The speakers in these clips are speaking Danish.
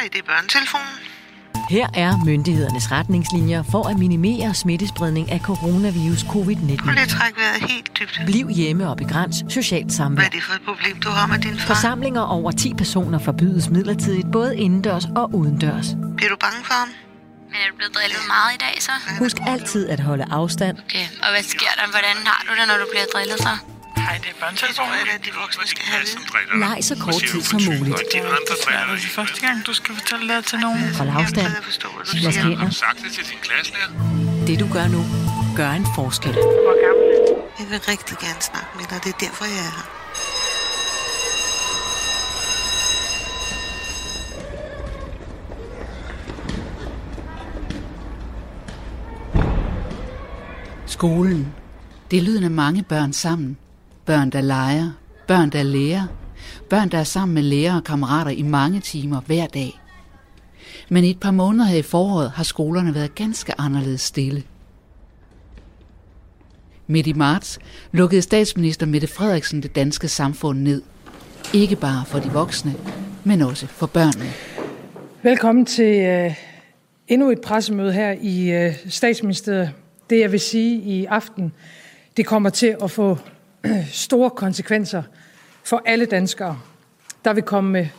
Hej, det er børnetelefonen. Her er myndighedernes retningslinjer for at minimere smittespredning af coronavirus Prøv lige covid-19. at trække vejret helt dybt. Bliv hjemme og begræns socialt Hvad samvær. er det for et problem, du har med din far? Forsamlinger over 10 personer forbydes midlertidigt både indendørs og udendørs. Bliver du bange for ham? Men er du blevet drillet meget i dag så? Husk altid at holde afstand. Okay, og hvad sker der? Hvordan har du det, når du bliver drillet så? Hej, det er Det jeg, at de voksne skal have vide. Leg så kort tid som muligt. Det er det er første gang, du skal fortælle det til nogen. Hold afstand. Jeg forstår, hvad du Vask siger. hænder. sagt det til din klasselærer? Det du gør nu, gør en forskel. Hvor gammel er du? Jeg vil rigtig gerne snakke med dig. Det er derfor, jeg er her. Skolen. Det er lyden af mange børn sammen. Børn, der leger. Børn, der lærer. Børn, der er sammen med lærere og kammerater i mange timer hver dag. Men i et par måneder her i foråret har skolerne været ganske anderledes stille. Midt i marts lukkede statsminister Mette Frederiksen det danske samfund ned. Ikke bare for de voksne, men også for børnene. Velkommen til øh, endnu et pressemøde her i øh, statsministeriet. Det jeg vil sige i aften, det kommer til at få store konsekvenser for alle danskere. Der vil komme øh,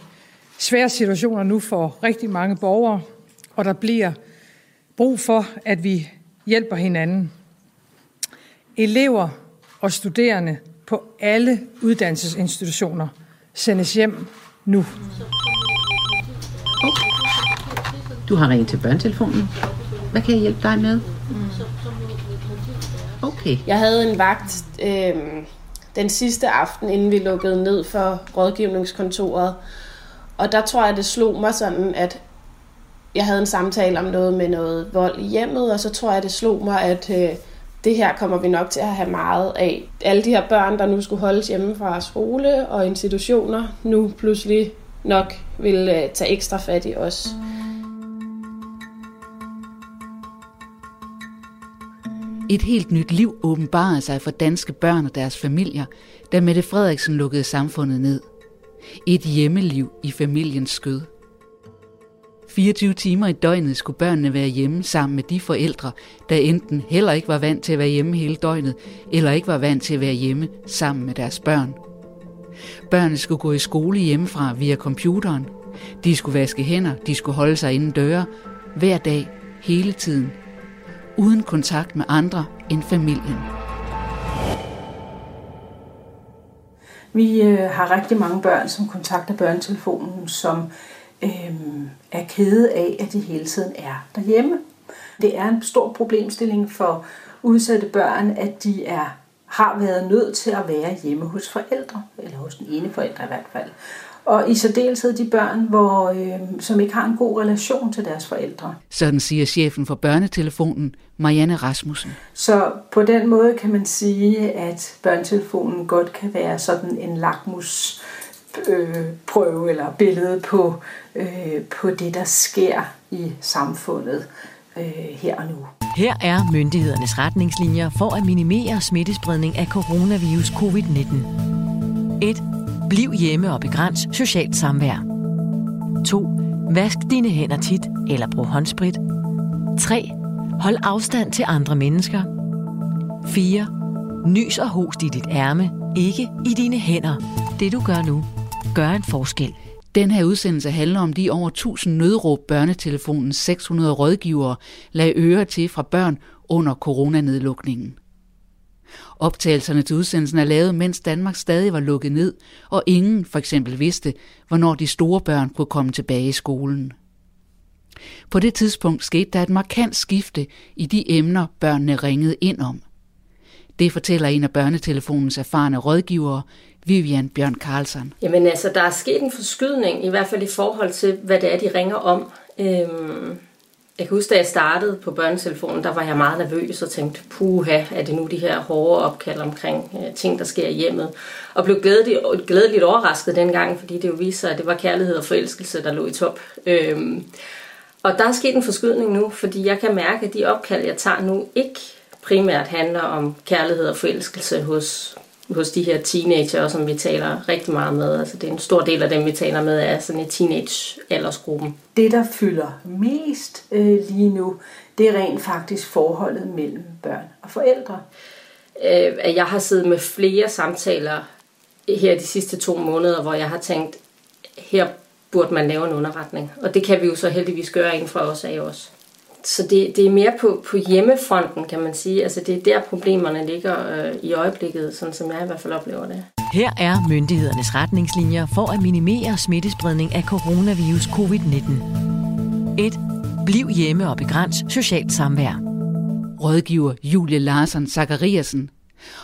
svære situationer nu for rigtig mange borgere, og der bliver brug for, at vi hjælper hinanden. Elever og studerende på alle uddannelsesinstitutioner sendes hjem nu. Du har ringet til børnetelefonen. Hvad kan jeg hjælpe dig med? Okay. Jeg havde en vagt øh, den sidste aften, inden vi lukkede ned for rådgivningskontoret. Og der tror jeg, det slog mig sådan, at jeg havde en samtale om noget med noget vold i hjemmet, og så tror jeg, det slog mig, at øh, det her kommer vi nok til at have meget af. Alle de her børn, der nu skulle holdes hjemme fra skole og institutioner, nu pludselig nok vil øh, tage ekstra fat i os. Et helt nyt liv åbenbarede sig for danske børn og deres familier, da Mette Frederiksen lukkede samfundet ned. Et hjemmeliv i familiens skød. 24 timer i døgnet skulle børnene være hjemme sammen med de forældre, der enten heller ikke var vant til at være hjemme hele døgnet, eller ikke var vant til at være hjemme sammen med deres børn. Børnene skulle gå i skole hjemmefra via computeren. De skulle vaske hænder, de skulle holde sig inden døre, hver dag, hele tiden, uden kontakt med andre end familien. Vi øh, har rigtig mange børn, som kontakter børnetelefonen, som øh, er kede af, at de hele tiden er derhjemme. Det er en stor problemstilling for udsatte børn, at de er har været nødt til at være hjemme hos forældre, eller hos den ene forælder i hvert fald. Og i særdeleshed de børn, hvor, øh, som ikke har en god relation til deres forældre. Sådan siger chefen for børnetelefonen, Marianne Rasmussen. Så på den måde kan man sige, at børnetelefonen godt kan være sådan en lakmus øh, prøve eller billede på, øh, på det, der sker i samfundet øh, her og nu. Her er myndighedernes retningslinjer for at minimere smittespredning af coronavirus covid-19. 1. Bliv hjemme og begræns socialt samvær. 2. Vask dine hænder tit eller brug håndsprit. 3. Hold afstand til andre mennesker. 4. Nys og host i dit ærme, ikke i dine hænder. Det du gør nu, gør en forskel. Den her udsendelse handler om de over 1000 nødråb børnetelefonens 600 rådgivere lagde øre til fra børn under coronanedlukningen. Optagelserne til udsendelsen er lavet, mens Danmark stadig var lukket ned, og ingen for eksempel vidste, hvornår de store børn kunne komme tilbage i skolen. På det tidspunkt skete der et markant skifte i de emner, børnene ringede ind om. Det fortæller en af børnetelefonens erfarne rådgivere, Vivian Bjørn Carlsen. Jamen altså, der er sket en forskydning, i hvert fald i forhold til, hvad det er, de ringer om. Øhm, jeg kan huske, da jeg startede på børnetelefonen, der var jeg meget nervøs og tænkte, puha, er det nu de her hårde opkald omkring øh, ting, der sker i hjemmet? Og blev glædeligt, glædeligt overrasket dengang, fordi det jo viste sig, at det var kærlighed og forelskelse, der lå i top. Øhm, og der er sket en forskydning nu, fordi jeg kan mærke, at de opkald, jeg tager nu, ikke primært handler om kærlighed og forelskelse hos hos de her teenager, som vi taler rigtig meget med. Altså det er en stor del af dem, vi taler med, er sådan i teenage-aldersgruppen. Det, der fylder mest øh, lige nu, det er rent faktisk forholdet mellem børn og forældre. Øh, jeg har siddet med flere samtaler her de sidste to måneder, hvor jeg har tænkt, her burde man lave en underretning. Og det kan vi jo så heldigvis gøre en fra os af også. Så det, det er mere på, på hjemmefronten, kan man sige. Altså det er der problemerne ligger øh, i øjeblikket, sådan som jeg i hvert fald oplever det. Her er myndighedernes retningslinjer for at minimere smittespredning af coronavirus covid-19. 1. Bliv hjemme og begræns socialt samvær. Rådgiver Julie Larsen Zachariasen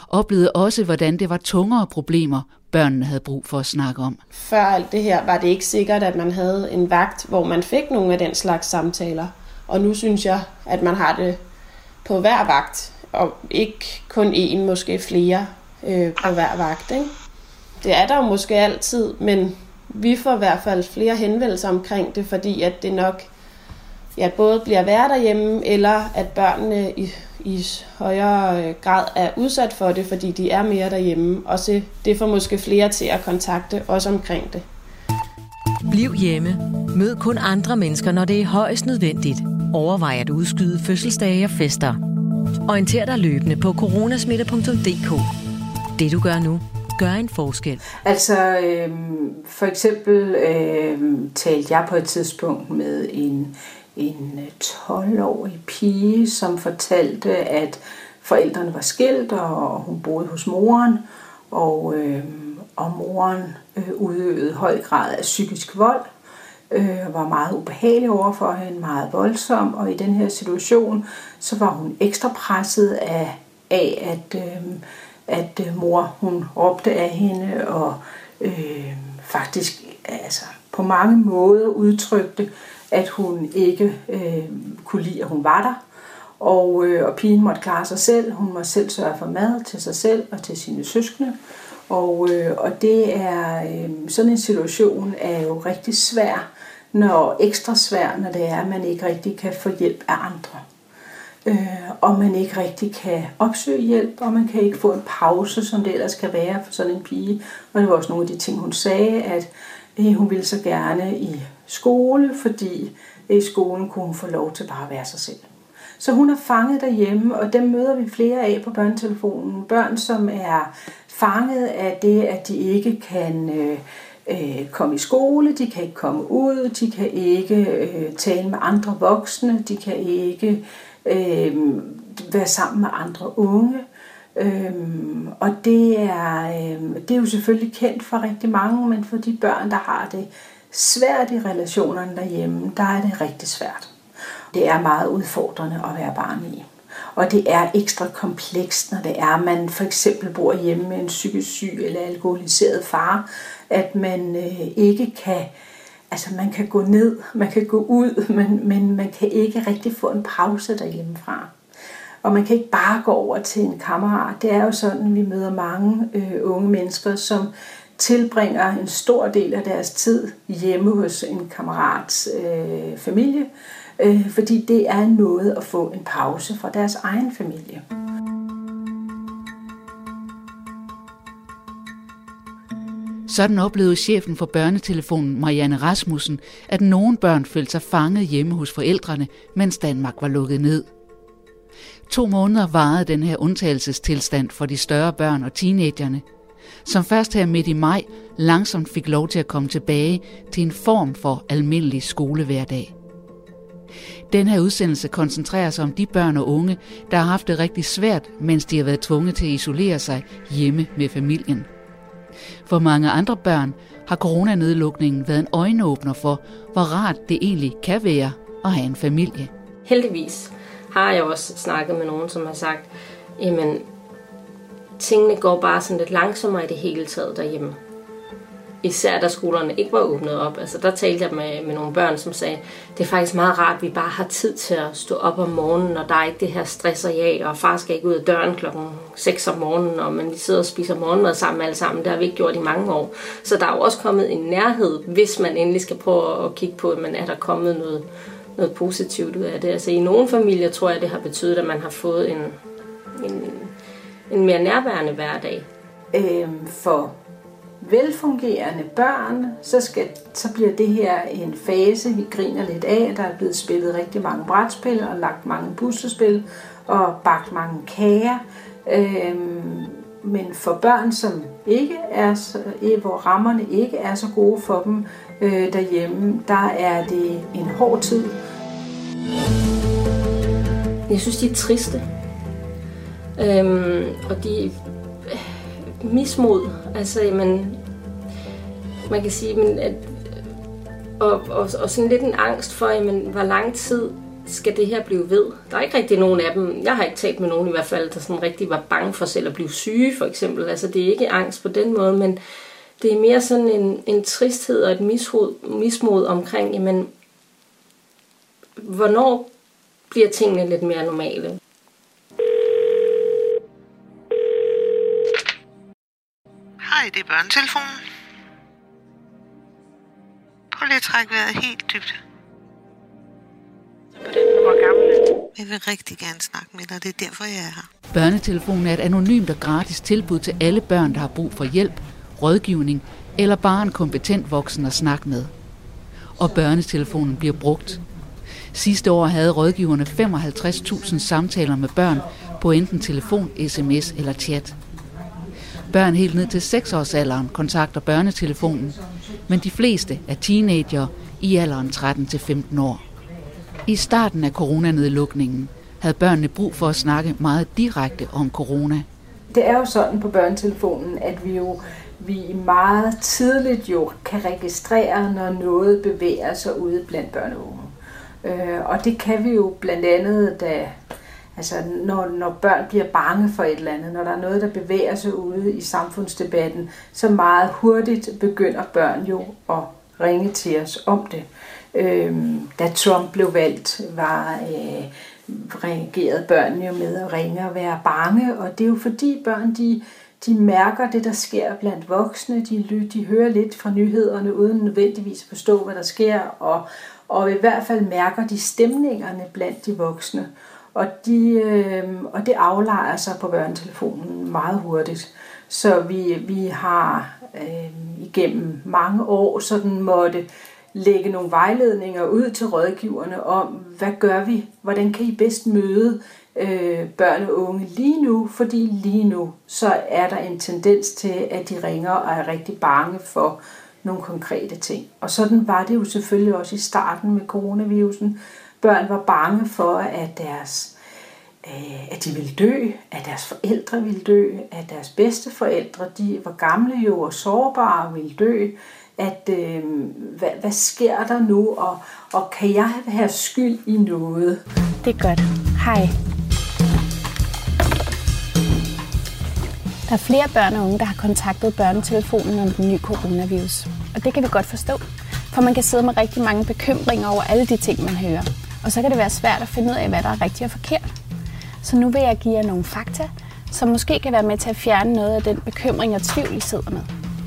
oplevede også, hvordan det var tungere problemer, børnene havde brug for at snakke om. Før alt det her var det ikke sikkert, at man havde en vagt, hvor man fik nogle af den slags samtaler. Og nu synes jeg, at man har det på hver vagt, og ikke kun én, måske flere øh, på hver vagt. Ikke? Det er der jo måske altid, men vi får i hvert fald flere henvendelser omkring det, fordi at det nok ja, både bliver værd derhjemme, eller at børnene i, i højere øh, grad er udsat for det, fordi de er mere derhjemme. Og så det får måske flere til at kontakte os omkring det. Bliv hjemme. Mød kun andre mennesker, når det er højst nødvendigt. Overvej at udskyde fødselsdage og fester. Orienter dig løbende på coronasmitte.dk. Det du gør nu, gør en forskel. Altså, øh, for eksempel øh, talte jeg på et tidspunkt med en, en øh, 12-årig pige, som fortalte, at forældrene var skilt, og hun boede hos moren, og, øh, og moren øh, udøvede høj grad af psykisk vold øh, var meget ubehagelig overfor hende, meget voldsom, og i den her situation, så var hun ekstra presset af, af at, øh, at øh, mor hun råbte af hende, og øh, faktisk altså, på mange måder udtrykte, at hun ikke øh, kunne lide, at hun var der. Og, øh, og pigen måtte klare sig selv. Hun måtte selv sørge for mad til sig selv og til sine søskende. Og, øh, og det er øh, sådan en situation er jo rigtig svær når ekstra svær, når det er, at man ikke rigtig kan få hjælp af andre. Øh, og man ikke rigtig kan opsøge hjælp, og man kan ikke få en pause, som det ellers kan være for sådan en pige. Og det var også nogle af de ting, hun sagde, at øh, hun ville så gerne i skole, fordi øh, i skolen kunne hun få lov til bare at være sig selv. Så hun er fanget derhjemme, og dem møder vi flere af på børnetelefonen. Børn, som er fanget af det, at de ikke kan øh, øh, komme i skole, de kan ikke komme ud, de kan ikke øh, tale med andre voksne, de kan ikke øh, være sammen med andre unge. Øhm, og det er, øhm, det er jo selvfølgelig kendt for rigtig mange, men for de børn, der har det svært i relationerne derhjemme, der er det rigtig svært. Det er meget udfordrende at være barn i. Og det er ekstra komplekst, når det er, at man for eksempel bor hjemme med en psykisk syg eller alkoholiseret far, at man øh, ikke kan, altså man kan gå ned, man kan gå ud, men, men man kan ikke rigtig få en pause derhjemmefra. Og man kan ikke bare gå over til en kammerat. Det er jo sådan, vi møder mange øh, unge mennesker, som tilbringer en stor del af deres tid hjemme hos en kammerats øh, familie, øh, Øh, fordi det er en måde at få en pause fra deres egen familie. Sådan oplevede chefen for børnetelefonen Marianne Rasmussen, at nogle børn følte sig fanget hjemme hos forældrene, mens Danmark var lukket ned. To måneder varede den her undtagelsestilstand for de større børn og teenagerne, som først her midt i maj langsomt fik lov til at komme tilbage til en form for almindelig skolehverdag. Den her udsendelse koncentrerer sig om de børn og unge, der har haft det rigtig svært, mens de har været tvunget til at isolere sig hjemme med familien. For mange andre børn har coronanedlukningen været en øjenåbner for, hvor rart det egentlig kan være at have en familie. Heldigvis har jeg også snakket med nogen, som har sagt, jamen tingene går bare sådan lidt langsommere i det hele taget derhjemme især da skolerne ikke var åbnet op. Altså der talte jeg med, med nogle børn, som sagde, det er faktisk meget rart, at vi bare har tid til at stå op om morgenen, og der er ikke det her stress og jag, og far skal ikke ud af døren klokken 6 om morgenen, og man lige sidder og spiser morgenmad sammen alle sammen. Det har vi ikke gjort i mange år. Så der er jo også kommet en nærhed, hvis man endelig skal prøve at kigge på, men er der kommet noget, noget positivt ud af det. Altså i nogle familier tror jeg, det har betydet, at man har fået en, en, en mere nærværende hverdag Øhm, for velfungerende børn, så, skal, så bliver det her en fase, vi griner lidt af. Der er blevet spillet rigtig mange brætspil og lagt mange puslespil og bagt mange kager. Øhm, men for børn, som ikke er, så, hvor rammerne ikke er så gode for dem øh, derhjemme, der er det en hård tid. Jeg synes, de er triste. Øhm, og de mismod. Altså, man, man kan sige, men at, og, og, og sådan lidt en angst for, jamen, hvor lang tid skal det her blive ved? Der er ikke rigtig nogen af dem, jeg har ikke talt med nogen i hvert fald, der sådan rigtig var bange for selv at blive syge, for eksempel. Altså, det er ikke angst på den måde, men det er mere sådan en, en tristhed og et mismod, mismod omkring, jamen, hvornår bliver tingene lidt mere normale? Hej, det er børnetelefonen. Prøv lige at trække vejret helt dybt. Jeg vil rigtig gerne snakke med dig, det er derfor, jeg er her. Børnetelefonen er et anonymt og gratis tilbud til alle børn, der har brug for hjælp, rådgivning eller bare en kompetent voksen at snakke med. Og børnetelefonen bliver brugt. Sidste år havde rådgiverne 55.000 samtaler med børn på enten telefon, sms eller chat. Børn helt ned til 6-årsalderen kontakter børnetelefonen, men de fleste er teenager i alderen 13-15 år. I starten af coronanedlukningen havde børnene brug for at snakke meget direkte om corona. Det er jo sådan på børnetelefonen, at vi jo vi meget tidligt jo kan registrere, når noget bevæger sig ude blandt børn og unge. Øh, og det kan vi jo blandt andet, da, altså når, når børn bliver bange for et eller andet, når der er noget, der bevæger sig ude i samfundsdebatten, så meget hurtigt begynder børn jo at ringe til os om det. Øhm, da Trump blev valgt, var øh, reagerede børn jo med at ringe og være bange, og det er jo fordi børn, de, de mærker det, der sker blandt voksne, de, de hører lidt fra nyhederne, uden nødvendigvis at forstå, hvad der sker, og, og i hvert fald mærker de stemningerne blandt de voksne. Og, de, øh, og det aflejer sig på børnetelefonen meget hurtigt. Så vi, vi har øh, igennem mange år sådan måtte lægge nogle vejledninger ud til rådgiverne om, hvad gør vi, hvordan kan I bedst møde øh, børn og unge lige nu, fordi lige nu så er der en tendens til, at de ringer og er rigtig bange for nogle konkrete ting. Og sådan var det jo selvfølgelig også i starten med coronavirusen. Børn var bange for, at deres øh, at de ville dø, at deres forældre ville dø, at deres bedste forældre, de var gamle jo og sårbare og ville dø, at øh, hvad, hvad sker der nu, og, og kan jeg have skyld i noget? Det er godt. Hej. Der er flere børn og unge, der har kontaktet børnetelefonen om den nye coronavirus. Og det kan vi godt forstå, for man kan sidde med rigtig mange bekymringer over alle de ting, man hører. Og så kan det være svært at finde ud af, hvad der er rigtigt og forkert. Så nu vil jeg give jer nogle fakta, som måske kan være med til at fjerne noget af den bekymring og tvivl, I sidder med.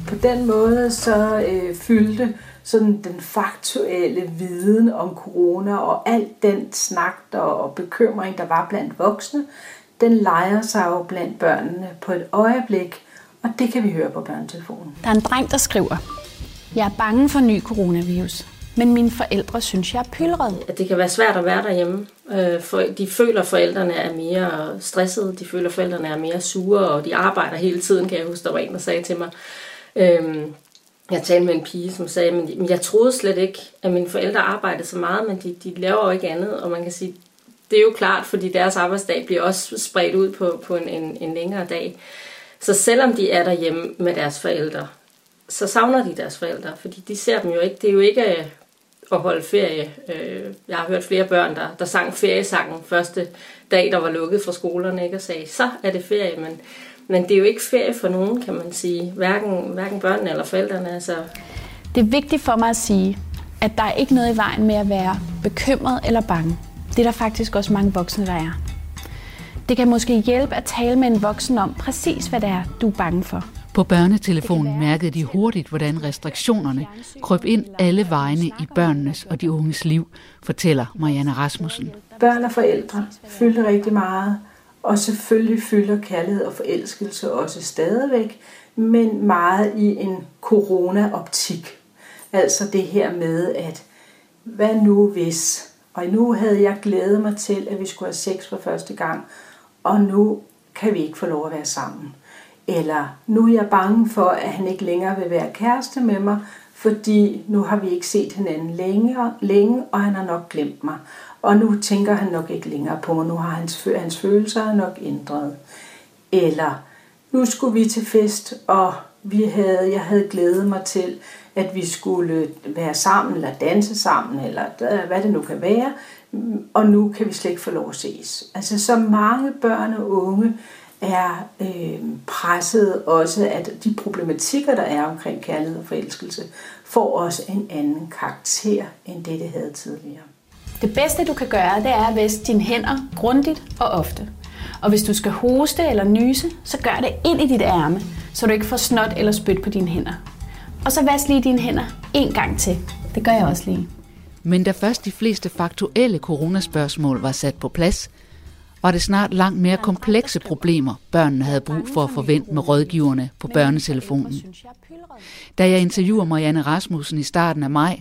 På den måde så øh, fyldte sådan den faktuelle viden om corona og alt den snak og bekymring, der var blandt voksne, den leger sig jo blandt børnene på et øjeblik, og det kan vi høre på børnetelefonen. Der er en dreng, der skriver, Jeg er bange for ny coronavirus, men mine forældre synes, jeg er pylret. At det kan være svært at være derhjemme. Øh, for de føler, at forældrene er mere stressede, de føler, at forældrene er mere sure, og de arbejder hele tiden, kan jeg huske, der var en, der sagde til mig. Øhm, jeg talte med en pige, som sagde, men jeg troede slet ikke, at mine forældre arbejdede så meget, men de, de laver jo ikke andet, og man kan sige, det er jo klart, fordi deres arbejdsdag bliver også spredt ud på, på en, en, en længere dag. Så selvom de er derhjemme med deres forældre, så savner de deres forældre, fordi de ser dem jo ikke. Det er jo ikke at holde ferie. Øh, jeg har hørt flere børn, der, der sang feriesangen første dag, der var lukket fra skolerne, ikke? og sagde, så er det ferie, men, men det er jo ikke ferie for nogen, kan man sige. Hverken, hverken børnene eller forældrene. Altså. Det er vigtigt for mig at sige, at der er ikke noget i vejen med at være bekymret eller bange. Det er der faktisk også mange voksne, der er. Det kan måske hjælpe at tale med en voksen om præcis, hvad det er, du er bange for. På børnetelefonen mærkede de hurtigt, hvordan restriktionerne krøb ind alle vegne i børnenes og de unges liv, fortæller Marianne Rasmussen. Børn og forældre fyldte rigtig meget, Og selvfølgelig fylder kærlighed og forelskelse også stadigvæk, men meget i en corona-optik. Altså det her med, at hvad nu hvis? Og nu havde jeg glædet mig til, at vi skulle have sex for første gang, og nu kan vi ikke få lov at være sammen. Eller nu er jeg bange for, at han ikke længere vil være kæreste med mig, fordi nu har vi ikke set hinanden længere, længe, og han har nok glemt mig. Og nu tænker han nok ikke længere på mig, nu har hans, hans følelser nok ændret. Eller nu skulle vi til fest, og vi havde, jeg havde glædet mig til, at vi skulle være sammen, eller danse sammen, eller hvad det nu kan være, og nu kan vi slet ikke få lov at ses. Altså så mange børn og unge er øh, presset også, at de problematikker, der er omkring kærlighed og forelskelse, får også en anden karakter, end det, det havde tidligere. Det bedste, du kan gøre, det er at vaske dine hænder grundigt og ofte. Og hvis du skal hoste eller nyse, så gør det ind i dit ærme, så du ikke får snot eller spyt på dine hænder. Og så vask lige dine hænder en gang til. Det gør jeg også lige. Men da først de fleste faktuelle coronaspørgsmål var sat på plads, var det snart langt mere komplekse problemer, børnene havde brug for at forvente med rådgiverne på børnetelefonen. Da jeg interviewer Marianne Rasmussen i starten af maj,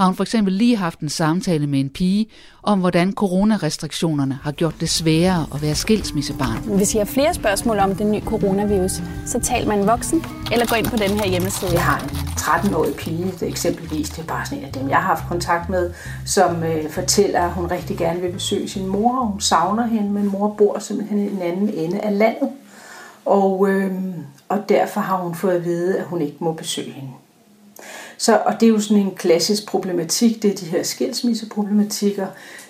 har hun for eksempel lige haft en samtale med en pige om, hvordan coronarestriktionerne har gjort det sværere at være skilsmissebarn. Hvis I har flere spørgsmål om den nye coronavirus, så tal med en voksen, eller gå ind på den her hjemmeside. Jeg har en 13-årig pige, det eksempelvis, det er bare sådan en af dem, jeg har haft kontakt med, som øh, fortæller, at hun rigtig gerne vil besøge sin mor, og hun savner hende, men mor bor simpelthen i en anden ende af landet. Og, øh, og derfor har hun fået at vide, at hun ikke må besøge hende. Så, og det er jo sådan en klassisk problematik, det er de her skilsmisseproblematikker,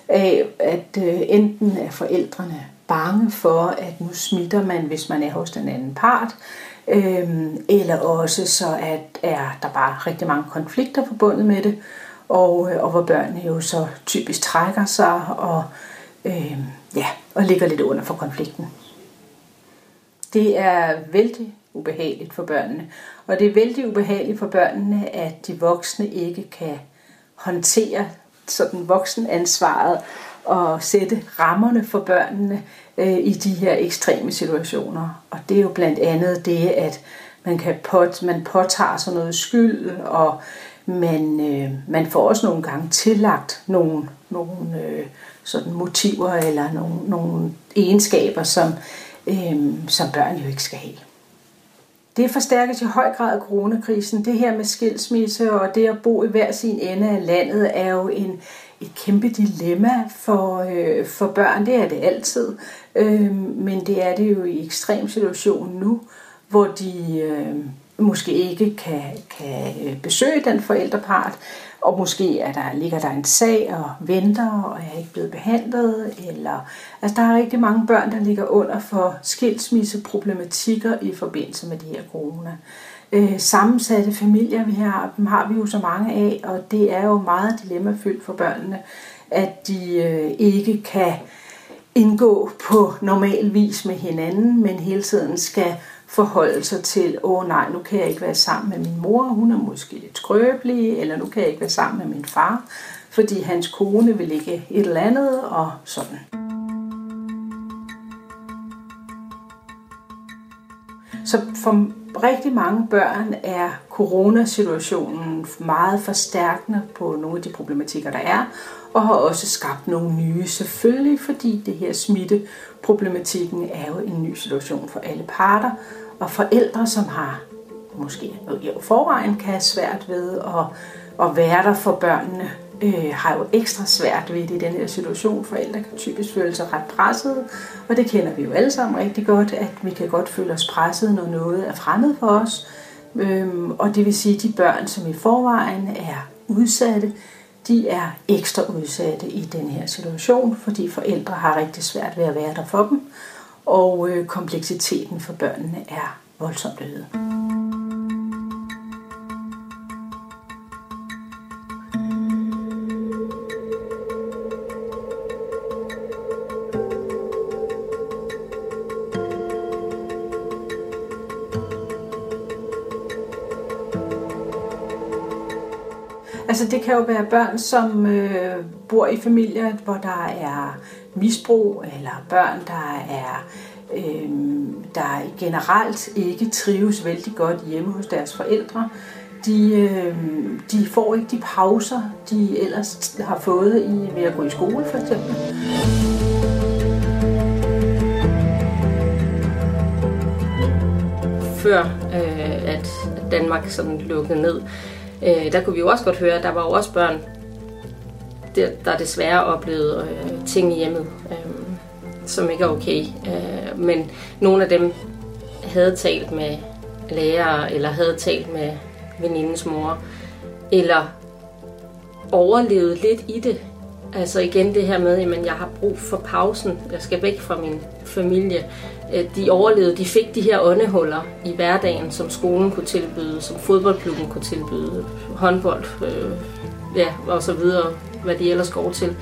af at øh, enten er forældrene bange for, at nu smitter man, hvis man er hos den anden part, øh, eller også så at er der bare rigtig mange konflikter forbundet med det, og, øh, og hvor børnene jo så typisk trækker sig og, øh, ja, og ligger lidt under for konflikten. Det er vældig ubehageligt for børnene. Og det er vældig ubehageligt for børnene, at de voksne ikke kan håndtere sådan voksenansvaret og sætte rammerne for børnene øh, i de her ekstreme situationer. Og det er jo blandt andet det, at man, kan pot, man påtager sig noget skyld, og man, øh, man får også nogle gange tillagt nogle, nogle øh, sådan motiver eller nogle, nogle egenskaber, som, øh, som børn jo ikke skal have. Det forstærkes i høj grad af coronakrisen. Det her med skilsmisse og det at bo i hver sin ende af landet er jo en, et kæmpe dilemma for, øh, for børn. Det er det altid. Øh, men det er det jo i ekstrem situation nu, hvor de øh, måske ikke kan, kan øh, besøge den forældrepart, og måske er der, ligger der en sag og venter og er ikke blevet behandlet. Eller, altså der er rigtig mange børn, der ligger under for skilsmisseproblematikker i forbindelse med de her corona. Øh, sammensatte familier, vi har, dem har vi jo så mange af, og det er jo meget dilemmafyldt for børnene, at de øh, ikke kan indgå på normal vis med hinanden, men hele tiden skal forholde sig til, åh nej, nu kan jeg ikke være sammen med min mor, hun er måske lidt skrøbelig, eller nu kan jeg ikke være sammen med min far, fordi hans kone vil ikke et eller andet, og sådan. Så for rigtig mange børn er coronasituationen meget forstærkende på nogle af de problematikker, der er, og har også skabt nogle nye, selvfølgelig fordi det her smitte problematikken er jo en ny situation for alle parter, og forældre, som har måske i forvejen kan have svært ved at, at være der for børnene, øh, har jo ekstra svært ved det i den her situation. Forældre kan typisk føle sig ret presset, og det kender vi jo alle sammen rigtig godt, at vi kan godt føle os presset, når noget er fremmed for os. Øhm, og det vil sige, at de børn, som i forvejen er udsatte, de er ekstra udsatte i den her situation, fordi forældre har rigtig svært ved at være der for dem og øh, kompleksiteten for børnene er voldsomt øget. Det kan jo være børn, som øh, bor i familier, hvor der er misbrug, eller børn, der er øh, der generelt ikke trives vældig godt hjemme hos deres forældre, de, øh, de får ikke de pauser, de ellers har fået i, ved at gå i skole for eksempel. Før øh, at Danmark sådan lukkede ned, øh, der kunne vi jo også godt høre, at der var jo også børn, der, der desværre oplevede øh, ting i hjemmet, øh, som ikke er okay. Øh, men nogle af dem havde talt med lærere, eller havde talt med venindens mor, eller overlevede lidt i det. Altså igen det her med, at jeg har brug for pausen, jeg skal væk fra min familie. Øh, de overlevede, de fik de her åndehuller i hverdagen, som skolen kunne tilbyde, som fodboldklubben kunne tilbyde, håndbold, øh, ja, og så videre, hvad de ellers går til.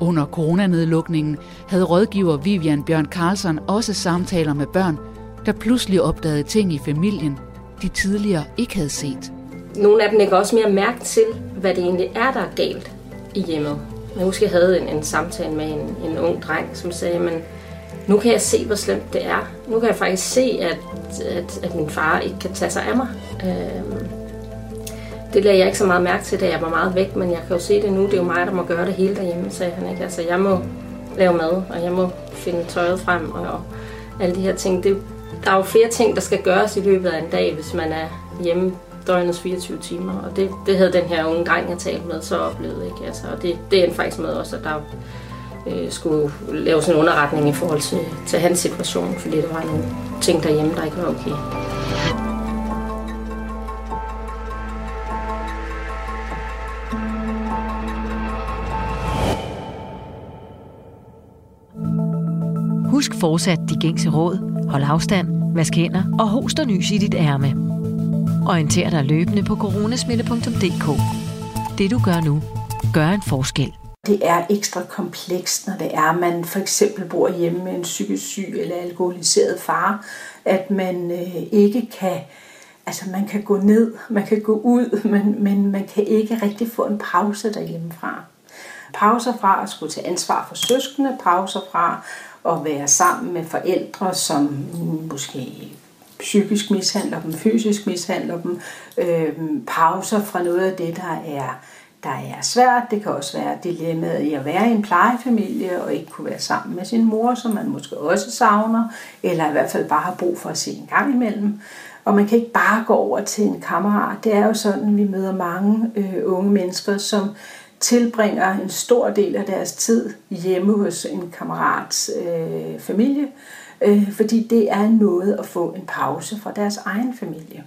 Under coronanedlukningen havde rådgiver Vivian Bjørn Carlson også samtaler med børn, der pludselig opdagede ting i familien, de tidligere ikke havde set. Nogle af dem lægger også mere mærke til, hvad det egentlig er, der er galt i hjemmet. Jeg husker, jeg havde en, en samtale med en, en ung dreng, som sagde, men nu kan jeg se, hvor slemt det er. Nu kan jeg faktisk se, at, at, at min far ikke kan tage sig af mig. Øhm, det lagde jeg ikke så meget mærke til, da jeg var meget væk, men jeg kan jo se det nu. Det er jo mig, der må gøre det hele derhjemme, sagde han. Ikke? Altså, jeg må lave mad, og jeg må finde tøjet frem, og, og alle de her ting. Det, der er jo flere ting, der skal gøres i løbet af en dag, hvis man er hjemme døgnets 24 timer. Og det, det havde den her unge dreng, jeg talte med, så oplevet. Ikke? Altså, og det, det endte faktisk med også, at der øh, skulle laves en underretning i forhold til, til hans situation, fordi der var nogle ting derhjemme, der ikke var okay. Husk fortsat de gængse råd. Hold afstand, vask hænder og host og nys i dit ærme. Orienter dig løbende på coronasmitte.dk. Det du gør nu, gør en forskel. Det er ekstra komplekst, når det er, at man for eksempel bor hjemme med en psykisk syg eller alkoholiseret far, at man øh, ikke kan altså man kan gå ned, man kan gå ud, men, men man kan ikke rigtig få en pause derhjemmefra. Pauser fra at skulle tage ansvar for søskende, pauser fra at være sammen med forældre, som måske psykisk mishandler dem, fysisk mishandler dem, øh, pauser fra noget af det, der er, der er svært. Det kan også være dilemmaet i at være i en plejefamilie og ikke kunne være sammen med sin mor, som man måske også savner, eller i hvert fald bare har brug for at se en gang imellem. Og man kan ikke bare gå over til en kammerat. Det er jo sådan, vi møder mange øh, unge mennesker, som tilbringer en stor del af deres tid hjemme hos en kammerats øh, familie, øh, øh, fordi det er en måde at få en pause fra deres egen familie.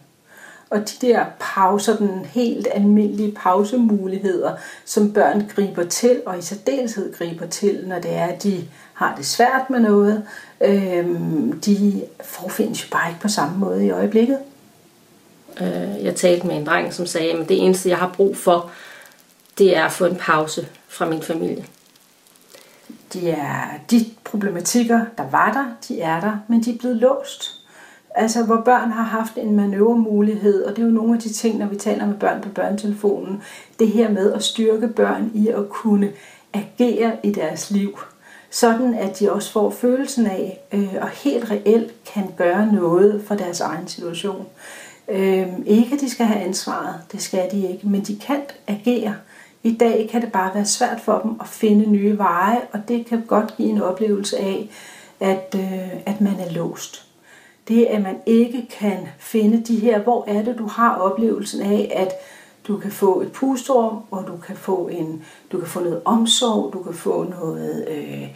Og de der pauser, den helt almindelige pausemuligheder, som børn griber til, og i særdeleshed griber til, når det er, at de har det svært med noget, øh, de forfindes jo bare ikke på samme måde i øjeblikket. Øh, jeg talte med en dreng, som sagde, at det eneste, jeg har brug for, det er at få en pause fra min familie. De, er, de problematikker, der var der, de er der, men de er blevet låst. Altså, hvor børn har haft en manøvremulighed, og det er jo nogle af de ting, når vi taler med børn på børnetelefonen, det her med at styrke børn i at kunne agere i deres liv, sådan at de også får følelsen af, øh, og helt reelt kan gøre noget for deres egen situation. Øh, ikke at de skal have ansvaret, det skal de ikke, men de kan agere. I dag kan det bare være svært for dem at finde nye veje, og det kan godt give en oplevelse af, at, øh, at man er låst. Det at man ikke kan finde de her, hvor er det, du har oplevelsen af, at du kan få et pusterum, og du kan få en, du kan få noget omsorg, du kan få noget, øh,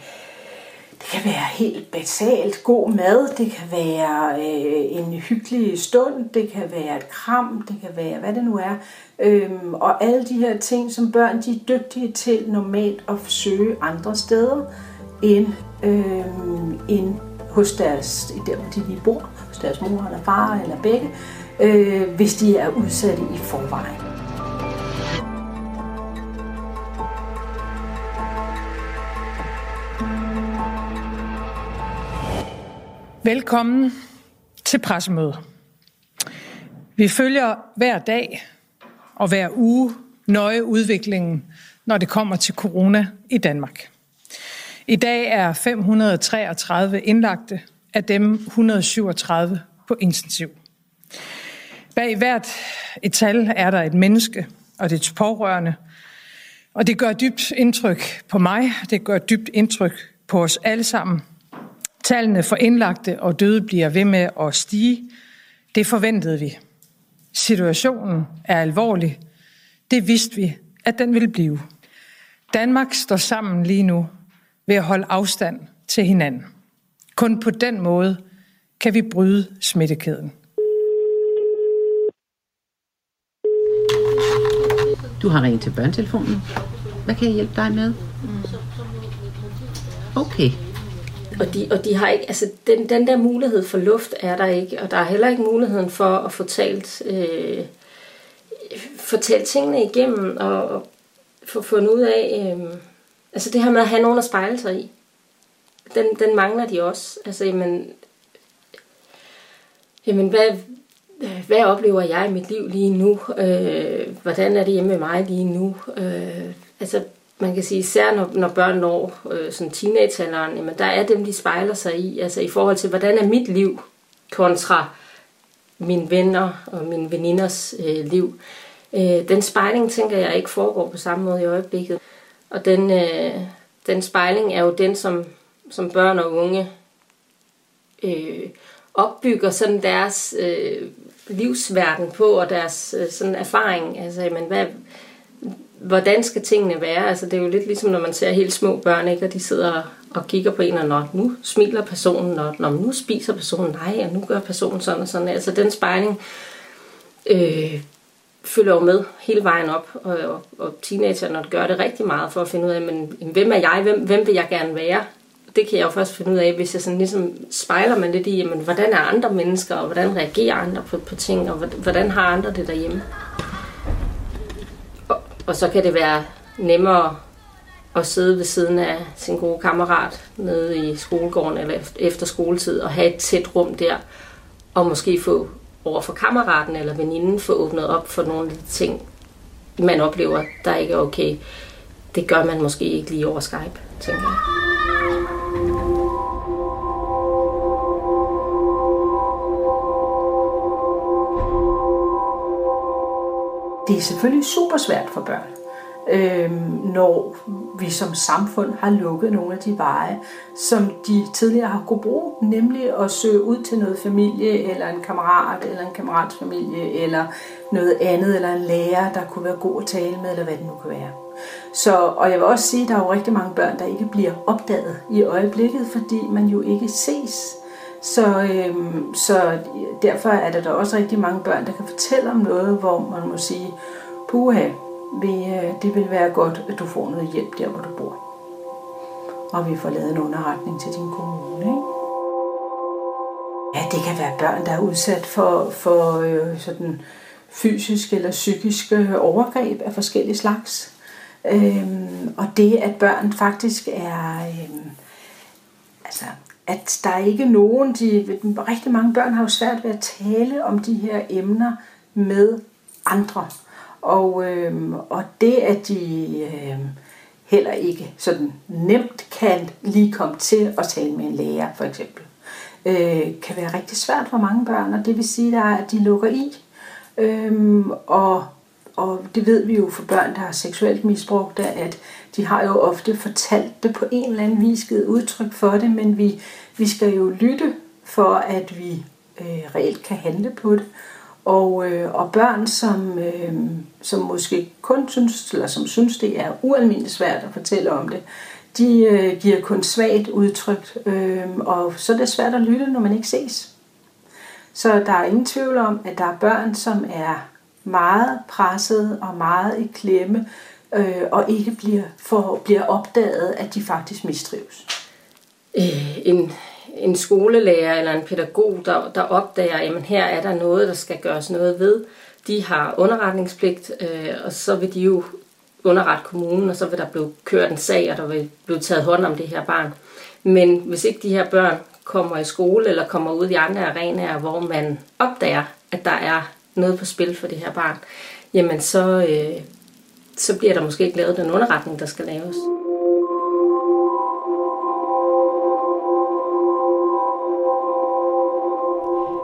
det kan være helt basalt god mad, det kan være øh, en hyggelig stund, det kan være et kram, det kan være hvad det nu er. Øhm, og alle de her ting, som børn de er dygtige til normalt at søge andre steder end, øh, end hos deres, der hvor de lige bor, hos deres mor eller far eller begge, øh, hvis de er udsatte i forvejen. Velkommen til pressemødet. Vi følger hver dag og hver uge nøje udviklingen når det kommer til corona i Danmark. I dag er 533 indlagte, af dem 137 på intensiv. Bag hvert et tal er der et menneske og det pårørende, og det gør dybt indtryk på mig, det gør dybt indtryk på os alle sammen. Tallene for indlagte og døde bliver ved med at stige. Det forventede vi. Situationen er alvorlig. Det vidste vi, at den ville blive. Danmark står sammen lige nu ved at holde afstand til hinanden. Kun på den måde kan vi bryde smittekæden. Du har ringet til børnetelefonen. Hvad kan jeg hjælpe dig med? Okay. Og de, og de har ikke, altså den, den der mulighed for luft er der ikke, og der er heller ikke muligheden for at få talt, øh, få talt tingene igennem og, og få fundet ud af, øh, altså det her med at have nogen at spejle sig i, den, den mangler de også. Altså, jamen, jamen hvad, hvad oplever jeg i mit liv lige nu? Øh, hvordan er det hjemme med mig lige nu? Øh, altså, man kan sige, især når, når børn når øh, sådan teenagealderen, jamen der er dem, de spejler sig i, altså i forhold til, hvordan er mit liv kontra mine venner og mine veninders øh, liv. Øh, den spejling, tænker jeg, ikke foregår på samme måde i øjeblikket. Og den, øh, den spejling er jo den, som, som børn og unge øh, opbygger sådan deres øh, livsverden på, og deres øh, sådan erfaring. Altså, men hvad, hvordan skal tingene være? Altså, det er jo lidt ligesom, når man ser helt små børn, ikke? og de sidder og kigger på en, og når nu smiler personen, og når nu spiser personen, nej, og nu gør personen sådan og sådan. Altså, den spejling øh, følger jo med hele vejen op, og, og, og teenagerne gør det rigtig meget for at finde ud af, men, hvem er jeg, hvem, hvem vil jeg gerne være? Det kan jeg jo først finde ud af, hvis jeg sådan ligesom spejler mig lidt i, jamen, hvordan er andre mennesker, og hvordan reagerer andre på, på ting, og hvordan har andre det derhjemme? Og så kan det være nemmere at sidde ved siden af sin gode kammerat nede i skolegården eller efter skoletid og have et tæt rum der, og måske få over for kammeraten eller veninden få åbnet op for nogle af de ting, man oplever, der ikke er okay. Det gør man måske ikke lige over Skype, tænker jeg. Det er selvfølgelig super svært for børn, øh, når vi som samfund har lukket nogle af de veje, som de tidligere har kunne bruge, nemlig at søge ud til noget familie, eller en kammerat, eller en kammerats familie, eller noget andet, eller en lærer, der kunne være god at tale med, eller hvad det nu kan være. Så, og jeg vil også sige, at der er jo rigtig mange børn, der ikke bliver opdaget i øjeblikket, fordi man jo ikke ses. Så, øhm, så derfor er der da også rigtig mange børn, der kan fortælle om noget, hvor man må sige, puha, øh, det vil være godt, at du får noget hjælp der, hvor du bor. Og vi får lavet en underretning til din kommune. Ikke? Ja, det kan være børn, der er udsat for, for øh, sådan fysiske eller psykiske overgreb af forskellige slags. Øhm, og det, at børn faktisk er... Øhm, altså, at der er ikke nogen, de, rigtig mange børn har jo svært ved at tale om de her emner med andre. Og, øh, og det, at de øh, heller ikke sådan nemt kan lige komme til at tale med en lærer, for eksempel, øh, kan være rigtig svært for mange børn, og det vil sige, at de lukker i. Øh, og, og det ved vi jo for børn, der har seksuelt misbrugt, at de har jo ofte fortalt det på en eller anden vis, givet udtryk for det, men vi, vi skal jo lytte for, at vi øh, reelt kan handle på det. Og, øh, og børn, som, øh, som måske kun synes, eller som synes, det er ualmindeligt svært at fortælle om det, de øh, giver kun svagt udtryk, øh, og så er det svært at lytte, når man ikke ses. Så der er ingen tvivl om, at der er børn, som er meget presset og meget i klemme, øh, og ikke bliver, for, bliver opdaget, at de faktisk mistrives. Øh, en, en skolelærer eller en pædagog, der, der opdager, at her er der noget, der skal gøres noget ved. De har underretningspligt, øh, og så vil de jo underrette kommunen, og så vil der blive kørt en sag, og der vil blive taget hånd om det her barn. Men hvis ikke de her børn kommer i skole eller kommer ud i andre arenaer, hvor man opdager, at der er noget på spil for det her barn, jamen så, øh, så bliver der måske ikke lavet den underretning, der skal laves.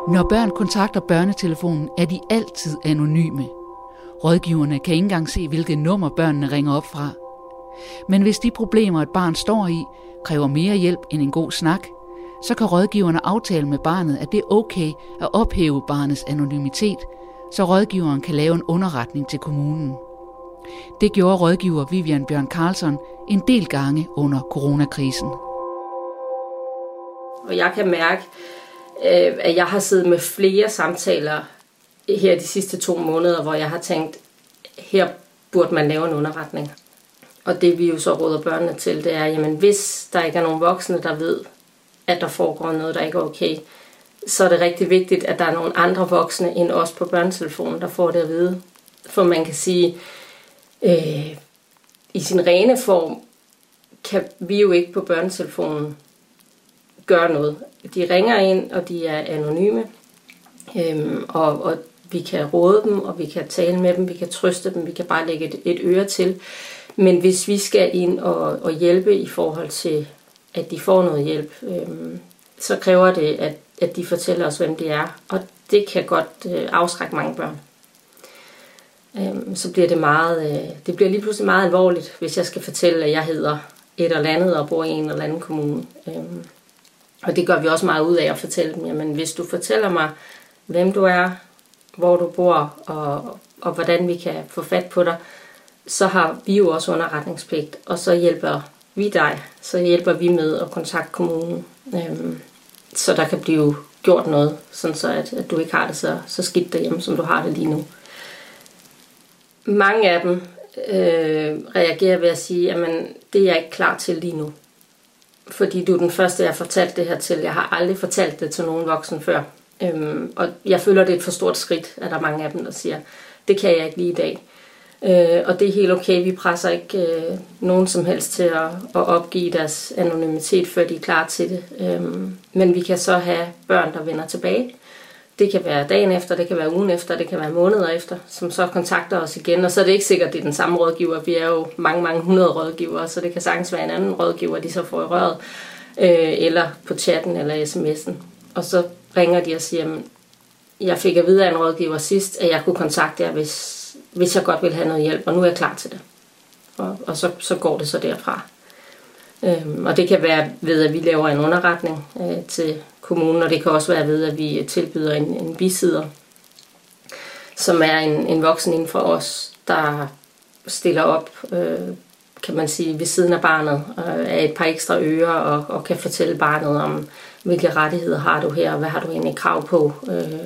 Når børn kontakter børnetelefonen, er de altid anonyme. Rådgiverne kan ikke engang se, hvilket nummer børnene ringer op fra. Men hvis de problemer, et barn står i, kræver mere hjælp end en god snak, så kan rådgiverne aftale med barnet, at det er okay at ophæve barnets anonymitet, så rådgiveren kan lave en underretning til kommunen. Det gjorde rådgiver Vivian Bjørn Carlson en del gange under coronakrisen. Og jeg kan mærke, øh, at jeg har siddet med flere samtaler her de sidste to måneder, hvor jeg har tænkt, her burde man lave en underretning. Og det vi jo så råder børnene til, det er, jamen hvis der ikke er nogen voksne, der ved, at der foregår noget, der ikke er okay, så er det rigtig vigtigt, at der er nogle andre voksne end os på børnetelefonen, der får det at vide. For man kan sige, øh, i sin rene form, kan vi jo ikke på børnetelefonen gøre noget. De ringer ind, og de er anonyme, øhm, og, og vi kan råde dem, og vi kan tale med dem, vi kan trøste dem, vi kan bare lægge et, et øre til. Men hvis vi skal ind og, og hjælpe i forhold til, at de får noget hjælp, øhm, så kræver det, at, at de fortæller os, hvem de er. Og det kan godt øh, afskrække mange børn. Øhm, så bliver det meget, øh, det bliver lige pludselig meget alvorligt, hvis jeg skal fortælle, at jeg hedder et eller andet og bor i en eller anden kommune. Øhm, og det gør vi også meget ud af at fortælle dem, jamen hvis du fortæller mig, hvem du er, hvor du bor og, og hvordan vi kan få fat på dig, så har vi jo også underretningspligt, og så hjælper vi dig, så hjælper vi med at kontakte kommunen, øhm, så der kan blive gjort noget, sådan så at, at du ikke har det så, så skidt derhjemme, som du har det lige nu. Mange af dem øh, reagerer ved at sige, at det er jeg ikke klar til lige nu. Fordi du er den første, jeg har fortalt det her til. Jeg har aldrig fortalt det til nogen voksen før. Øhm, og jeg føler, det er et for stort skridt, at der er mange af dem, der siger, det kan jeg ikke lige i dag. Øh, og det er helt okay, vi presser ikke øh, nogen som helst til at, at opgive deres anonymitet, før de er klar til det. Øhm, men vi kan så have børn, der vender tilbage. Det kan være dagen efter, det kan være ugen efter, det kan være måneder efter, som så kontakter os igen. Og så er det ikke sikkert, at det er den samme rådgiver. Vi er jo mange, mange hundrede rådgivere, så det kan sagtens være en anden rådgiver, de så får i røret, øh, eller på chatten eller sms'en. Og så ringer de og siger, at jeg fik at vide af en rådgiver sidst, at jeg kunne kontakte jer, hvis, hvis jeg godt ville have noget hjælp, og nu er jeg klar til det. Og, og så, så går det så derfra. Øhm, og det kan være ved, at vi laver en underretning øh, til kommunen, og det kan også være ved, at vi tilbyder en, en bisider, som er en, en voksen inden for os, der stiller op, øh, kan man sige, ved siden af barnet, øh, af et par ekstra ører, og, og kan fortælle barnet om, hvilke rettigheder har du her, og hvad har du egentlig krav på, øh,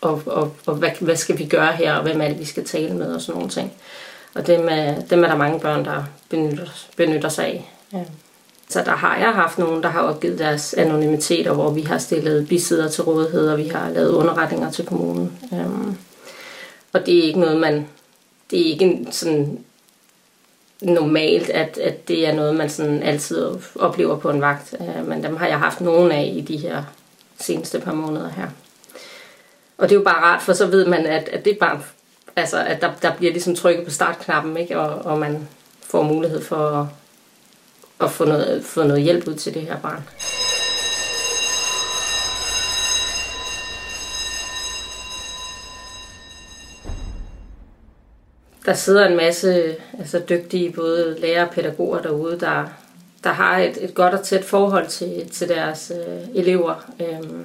og, og, og hvad, hvad skal vi gøre her, og hvem er det, vi skal tale med, og sådan nogle ting. Og dem er, dem er der mange børn, der benytter, benytter sig af. Ja. Så der har jeg haft nogen, der har opgivet deres anonymitet, og hvor vi har stillet bisider til rådighed, og vi har lavet underretninger til kommunen. Øhm, og det er ikke noget, man... Det er ikke en sådan normalt, at, at det er noget, man sådan altid oplever på en vagt. Øh, men dem har jeg haft nogen af i de her seneste par måneder her. Og det er jo bare rart, for så ved man, at, at det bare, altså, at der, der bliver ligesom trykket på startknappen, ikke? Og, og man får mulighed for at, at få, noget, få noget hjælp ud til det her barn. Der sidder en masse altså dygtige både lærere og pædagoger derude, der, der har et, et godt og tæt forhold til, til deres øh, elever. Øhm,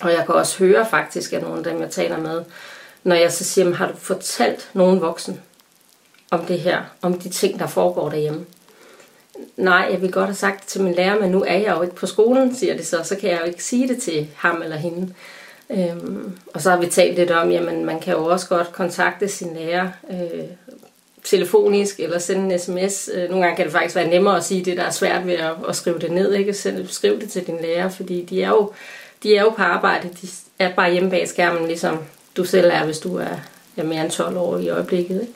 og jeg kan også høre faktisk af nogle af dem, jeg taler med, når jeg så siger, har du fortalt nogen voksen om det her, om de ting, der foregår derhjemme? Nej, jeg vil godt have sagt det til min lærer, men nu er jeg jo ikke på skolen, siger det så, så kan jeg jo ikke sige det til ham eller hende. Øhm, og så har vi talt lidt om, jamen man kan jo også godt kontakte sin lærer øh, telefonisk eller sende en sms. Øh, nogle gange kan det faktisk være nemmere at sige det, der er svært ved at, at skrive det ned, ikke? Send, skriv det til din lærer, fordi de er jo de er jo på arbejde. De er bare hjemme bag skærmen, ligesom du selv er, hvis du er ja, mere end 12 år i øjeblikket. Ikke?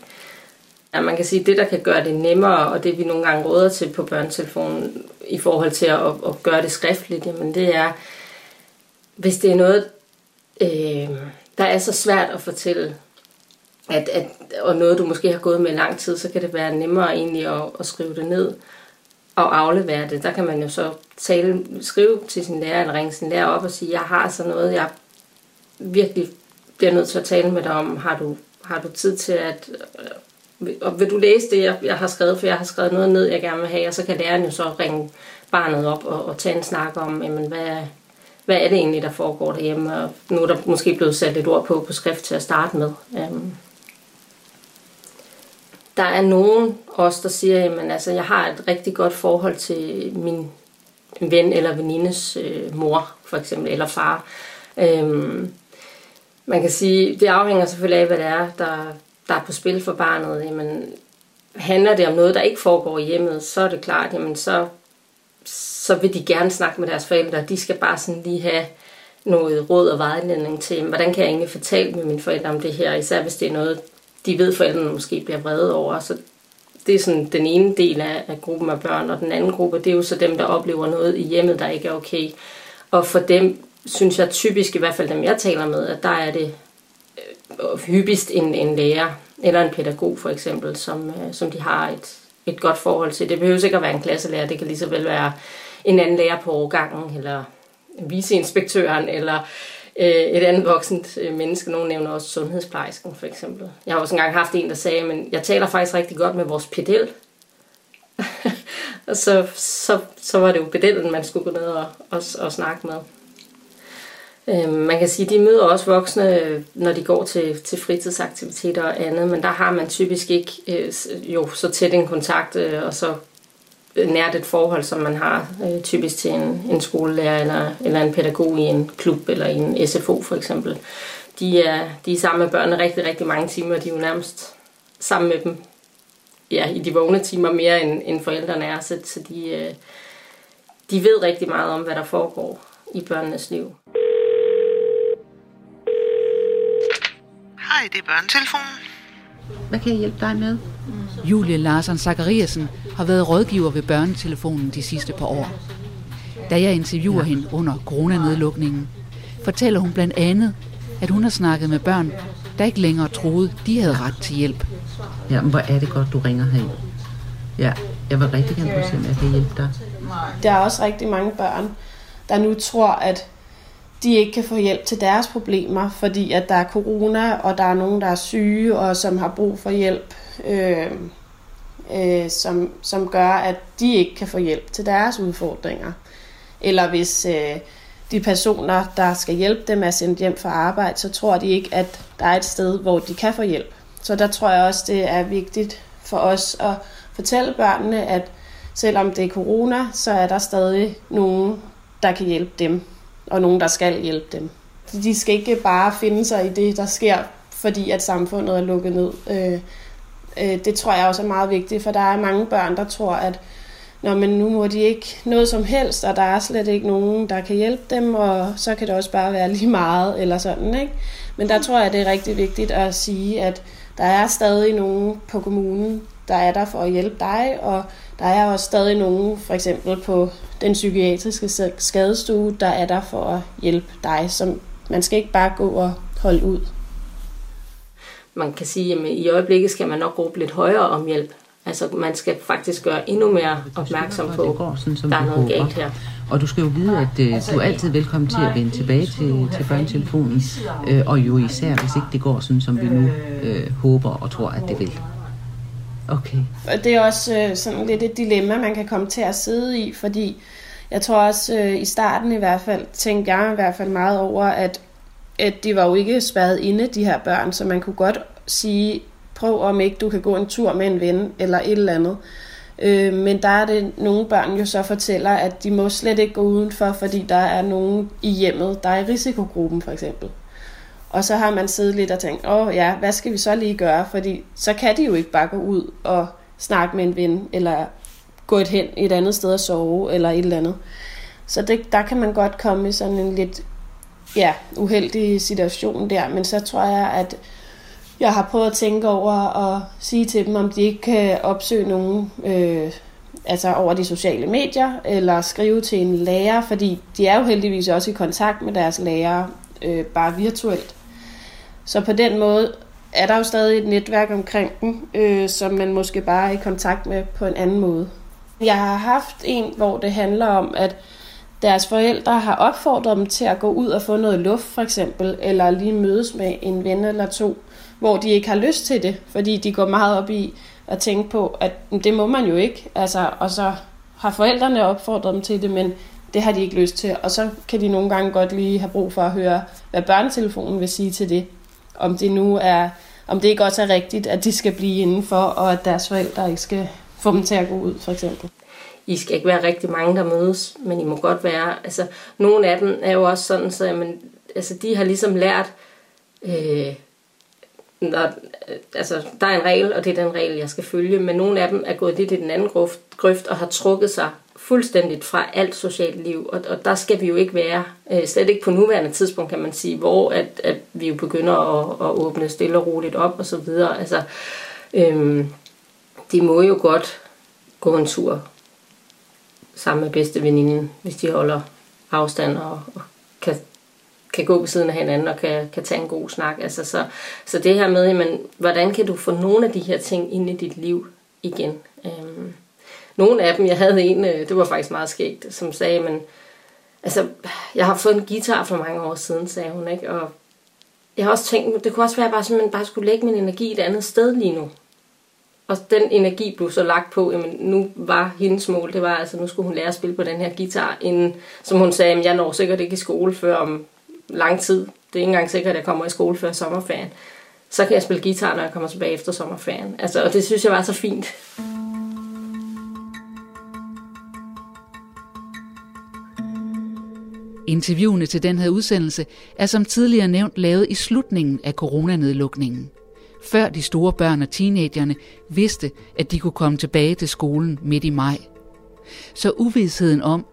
Ja, man kan sige, at det, der kan gøre det nemmere, og det vi nogle gange råder til på børnetelefonen i forhold til at, at gøre det skriftligt, jamen det er, hvis det er noget, øh, der er så svært at fortælle at, at, og noget, du måske har gået med lang tid, så kan det være nemmere egentlig at, at skrive det ned og aflevere det. Der kan man jo så tale, skrive til sin lærer, eller ringe sin lærer op og sige, jeg har sådan noget, jeg virkelig bliver nødt til at tale med dig om. Har du, har du tid til at... Og vil du læse det, jeg, jeg har skrevet, for jeg har skrevet noget ned, jeg gerne vil have, og så kan læreren jo så ringe barnet op og, og tage en snak om, jamen, hvad, hvad er det egentlig, der foregår derhjemme, og nu er der måske blevet sat et ord på på skrift til at starte med. Um, der er nogen også, der siger, jamen, altså, jeg har et rigtig godt forhold til min ven eller venindes øh, mor, for eksempel, eller far. Øhm, man kan sige, det afhænger selvfølgelig af, hvad det er, der, der er på spil for barnet. Jamen, handler det om noget, der ikke foregår i hjemmet, så er det klart, jamen, så, så vil de gerne snakke med deres forældre. De skal bare sådan lige have noget råd og vejledning til, hvordan kan jeg egentlig fortælle med mine forældre om det her, især hvis det er noget, de ved, forældrene måske bliver vrede over. Så det er sådan den ene del af, af gruppen af børn, og den anden gruppe, det er jo så dem, der oplever noget i hjemmet, der ikke er okay. Og for dem, synes jeg typisk, i hvert fald dem jeg taler med, at der er det hyppigst en, en lærer, eller en pædagog for eksempel, som, øh, som de har et, et godt forhold til. Det behøver ikke at være en klasselærer, det kan lige så vel være en anden lærer på årgangen, eller viceinspektøren, eller øh, et andet voksent øh, menneske. Nogle nævner også sundhedsplejersken, for eksempel. Jeg har også engang haft en, der sagde, men jeg taler faktisk rigtig godt med vores pedel. og så, så, så var det jo pedellen, man skulle gå ned og, og, og snakke med. Øhm, man kan sige, at de møder også voksne, når de går til, til fritidsaktiviteter og andet, men der har man typisk ikke øh, jo så tæt en kontakt, øh, og så øh, nært et forhold, som man har typisk til en, en skolelærer eller, eller en pædagog i en klub eller i en SFO for eksempel. De er, de er sammen med børnene rigtig, rigtig mange timer. De er jo nærmest sammen med dem ja, i de vågne timer mere end, end forældrene er, så, så de, de ved rigtig meget om, hvad der foregår i børnenes liv. Hej, det er børnetelefonen. Hvad kan jeg hjælpe dig med? Julie Larsen Zachariasen har været rådgiver ved børnetelefonen de sidste par år. Da jeg interviewer hende under coronanedlukningen, fortæller hun blandt andet, at hun har snakket med børn, der ikke længere troede, de havde ret til hjælp. Ja, men hvor er det godt, du ringer herind. Ja, jeg vil rigtig gerne prøve, at jeg kan hjælpe dig. Der er også rigtig mange børn, der nu tror, at de ikke kan få hjælp til deres problemer, fordi at der er corona, og der er nogen, der er syge, og som har brug for hjælp, øh, øh, som, som gør, at de ikke kan få hjælp til deres udfordringer. Eller hvis øh, de personer, der skal hjælpe dem, er sendt hjem fra arbejde, så tror de ikke, at der er et sted, hvor de kan få hjælp. Så der tror jeg også, det er vigtigt for os at fortælle børnene, at selvom det er corona, så er der stadig nogen, der kan hjælpe dem og nogen, der skal hjælpe dem. De skal ikke bare finde sig i det, der sker, fordi at samfundet er lukket ned. Øh, øh, det tror jeg også er meget vigtigt, for der er mange børn, der tror, at Nå, men nu må de ikke noget som helst, og der er slet ikke nogen, der kan hjælpe dem, og så kan det også bare være lige meget, eller sådan, ikke? Men der tror jeg, det er rigtig vigtigt at sige, at der er stadig nogen på kommunen, der er der for at hjælpe dig, og der er også stadig nogen, for eksempel på den psykiatriske skadestue, der er der for at hjælpe dig. Så man skal ikke bare gå og holde ud. Man kan sige, at i øjeblikket skal man nok råbe lidt højere om hjælp. Altså man skal faktisk gøre endnu mere opmærksom på, det går sådan, som der er noget galt her. Og du skal jo vide, at uh, du er altid velkommen til at vende tilbage til, til børnetelefonen, uh, og jo især, hvis ikke det går sådan, som vi nu uh, håber og tror, at det vil. Okay. Og det er også øh, sådan lidt et dilemma, man kan komme til at sidde i, fordi jeg tror også øh, i starten i hvert fald, tænkte jeg i hvert fald meget over, at, at de var jo ikke spærret inde, de her børn, så man kunne godt sige, prøv om ikke du kan gå en tur med en ven, eller et eller andet. Øh, men der er det, nogle børn jo så fortæller, at de må slet ikke gå udenfor, fordi der er nogen i hjemmet, der er i risikogruppen for eksempel. Og så har man siddet lidt og tænkt, åh ja, hvad skal vi så lige gøre? Fordi så kan de jo ikke bare gå ud og snakke med en ven, eller gå et hen et andet sted og sove, eller et eller andet. Så det, der kan man godt komme i sådan en lidt ja, uheldig situation der, men så tror jeg, at jeg har prøvet at tænke over og sige til dem, om de ikke kan opsøge nogen øh, altså over de sociale medier, eller skrive til en lærer, fordi de er jo heldigvis også i kontakt med deres lærer, øh, bare virtuelt. Så på den måde er der jo stadig et netværk omkring dem, øh, som man måske bare er i kontakt med på en anden måde. Jeg har haft en, hvor det handler om, at deres forældre har opfordret dem til at gå ud og få noget luft, for eksempel, eller lige mødes med en ven eller to, hvor de ikke har lyst til det, fordi de går meget op i at tænke på, at det må man jo ikke, altså, og så har forældrene opfordret dem til det, men det har de ikke lyst til, og så kan de nogle gange godt lige have brug for at høre, hvad børnetelefonen vil sige til det. Om det nu er, om det ikke også er rigtigt, at de skal blive indenfor, og at deres forældre ikke skal få dem til at gå ud, for eksempel. I skal ikke være rigtig mange, der mødes, men I må godt være, altså nogle af dem er jo også sådan, så jamen, altså, de har ligesom lært, øh, når, altså, der er en regel, og det er den regel, jeg skal følge, men nogle af dem er gået lidt i den anden grøft, grøft og har trukket sig fuldstændigt fra alt socialt liv, og, og der skal vi jo ikke være, øh, slet ikke på nuværende tidspunkt, kan man sige, hvor at, at vi jo begynder at, at åbne stille og roligt op og så videre. Altså, øh, de må jo godt gå en tur sammen med bedste veninden, hvis de holder afstand og, og kan, kan gå ved siden af hinanden og kan, kan tage en god snak. Altså, så, så det her med, jamen, hvordan kan du få nogle af de her ting ind i dit liv igen? Øhm, nogle af dem, jeg havde en, øh, det var faktisk meget skægt, som sagde, men altså, jeg har fået en guitar for mange år siden, sagde hun, ikke? Og jeg har også tænkt, det kunne også være bare sådan, at man bare skulle lægge min energi et andet sted lige nu. Og den energi blev så lagt på, jamen nu var hendes mål, det var altså, nu skulle hun lære at spille på den her guitar, inden, som hun sagde, jeg når sikkert ikke i skole før om lang tid. Det er ikke engang sikkert, at jeg kommer i skole før sommerferien. Så kan jeg spille guitar, når jeg kommer tilbage efter sommerferien. Altså, og det synes jeg var så fint. Interviewene til den her udsendelse er som tidligere nævnt lavet i slutningen af coronanedlukningen før de store børn og teenagerne vidste, at de kunne komme tilbage til skolen midt i maj. Så uvidsheden om,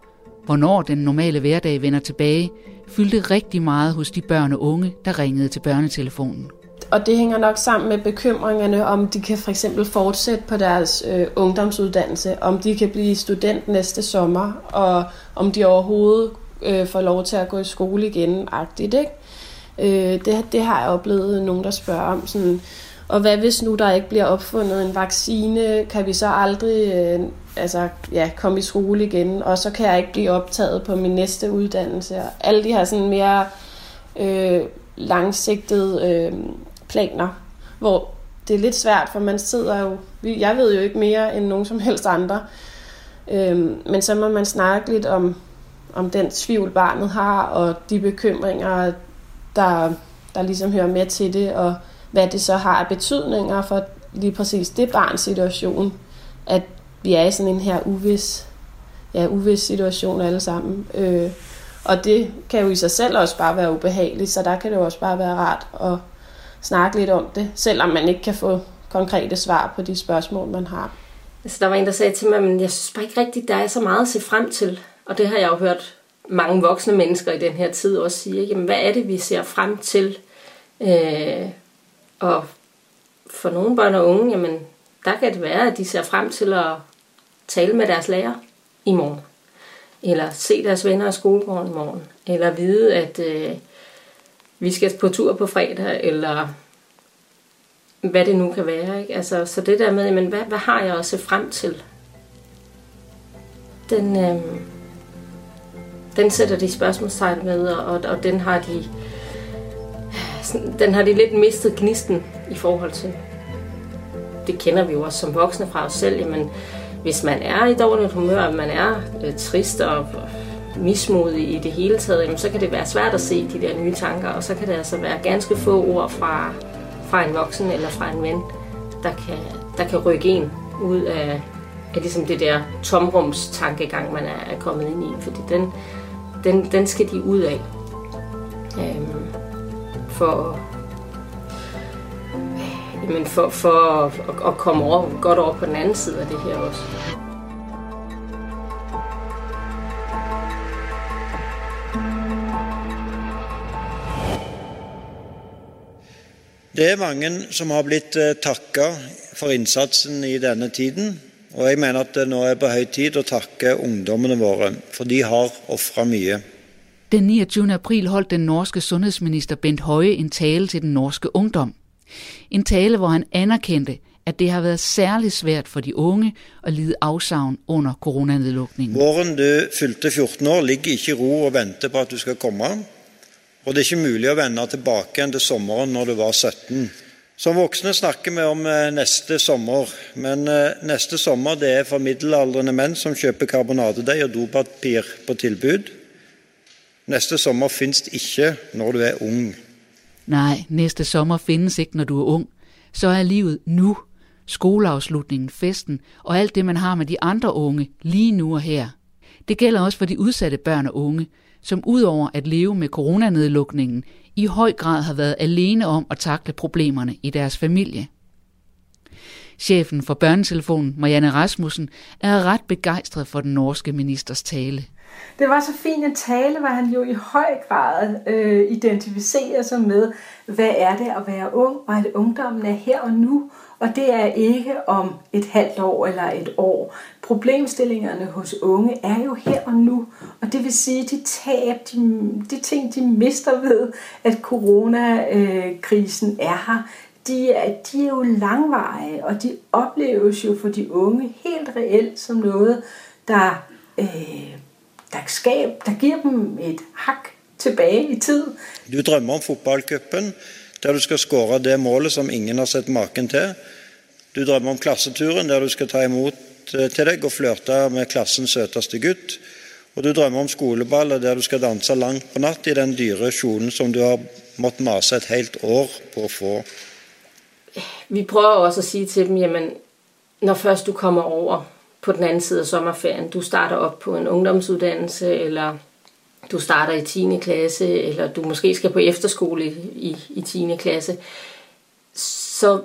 hvornår den normale hverdag vender tilbage, fyldte rigtig meget hos de børn og unge, der ringede til børnetelefonen. Og det hænger nok sammen med bekymringerne, om de kan for eksempel fortsætte på deres øh, ungdomsuddannelse, om de kan blive student næste sommer, og om de overhovedet øh, får lov til at gå i skole igen, agtigt, ikke? Øh, det, det har jeg oplevet nogen, der spørger om. Sådan, og hvad hvis nu der ikke bliver opfundet en vaccine? Kan vi så aldrig øh, altså, ja, komme i skole igen? Og så kan jeg ikke blive optaget på min næste uddannelse. Og alle de her sådan mere øh, langsigtede øh, planer, hvor det er lidt svært, for man sidder jo... Jeg ved jo ikke mere end nogen som helst andre. Øh, men så må man snakke lidt om, om den tvivl, barnet har, og de bekymringer, der, der ligesom hører med til det, og hvad det så har af betydninger for lige præcis det barns situation, at vi er i sådan en her uvis, ja, uvis situation alle sammen. Øh, og det kan jo i sig selv også bare være ubehageligt, så der kan det jo også bare være rart at snakke lidt om det, selvom man ikke kan få konkrete svar på de spørgsmål, man har. Altså, der var en, der sagde til mig, men jeg synes bare ikke rigtigt, der er så meget at se frem til. Og det har jeg jo hørt mange voksne mennesker i den her tid også sige, jamen, hvad er det, vi ser frem til? Øh, og for nogle børn og unge, jamen, der kan det være, at de ser frem til at tale med deres lærer i morgen. Eller se deres venner i skolegården i morgen. Eller vide, at øh, vi skal på tur på fredag, eller hvad det nu kan være. Ikke? Altså, så det der med, jamen, hvad, hvad har jeg at se frem til? Den, øh, den sætter de spørgsmålstegn med, og, og den har de den har de lidt mistet gnisten i forhold til. Det kender vi jo også som voksne fra os selv. Jamen, hvis man er i dårligt humør, man er øh, trist og mismodig i det hele taget, jamen, så kan det være svært at se de der nye tanker, og så kan det altså være ganske få ord fra, fra en voksen eller fra en ven, der kan, der kan rykke en ud af, af ligesom det der tomrumstankegang, man er, er kommet ind i, fordi den, den, den skal de ud af. Øhm, for, jamen for, for at, at komme over, godt over på den anden side af det her også. Det er mange som har blitt eh, takket takka for innsatsen i denne tiden. Og jeg mener at det nå er på høy tid å takke ungdommene våre, for de har ofra mye. Den 29. april holdt den norske sundhedsminister Bent Høje en tale til den norske ungdom. En tale, hvor han anerkendte, at det har været særligt svært for de unge at lide afsavn under coronanedlukningen. Våren du fylte 14 år, ligger ikke i ro og venter på at du skal komme. Og det er ikke mulig å vende tilbake igjen til sommeren når du var 17. Som voksne snakker vi om eh, neste sommer, men eh, neste sommer det er for middelaldrende menn som kjøper karbonadedeig og dopapir på tilbud. Neste sommer finnes det ikke når du er ung. Nej, næste sommer findes ikke, når du er ung. Så er livet nu. Skoleafslutningen, festen og alt det, man har med de andre unge lige nu og her. Det gælder også for de udsatte børn og unge, som udover at leve med coronanedlukningen, i høj grad har været alene om at takle problemerne i deres familie. Chefen for børnetelefonen, Marianne Rasmussen, er ret begejstret for den norske ministers tale. Det var så fin en tale, hvor han jo i høj grad øh, identificerer sig med, hvad er det at være ung, og at ungdommen er her og nu, og det er ikke om et halvt år eller et år. Problemstillingerne hos unge er jo her og nu, og det vil sige, de tab, de, de ting, de mister ved, at coronakrisen er her, de er, de er jo langvarige, og de opleves jo for de unge helt reelt som noget, der, øh, der, skab, der giver dem et hak tilbage i tid. Du drømmer om fotballcupen, der du skal skåre det målet som ingen har sett maken til. Du drømmer om klasseturen, der du skal ta imot eh, til deg og flørte med klassens søteste gutt. Og du drømmer om skoleballet der du skal danse langt på natt i den dyre kjolen som du har måttet mase et helt år på å få. Vi prøver også å si til dem, jamen, når først du kommer over på den anden side af sommerferien, du starter op på en ungdomsuddannelse, eller du starter i 10. klasse, eller du måske skal på efterskole i, i 10. klasse, så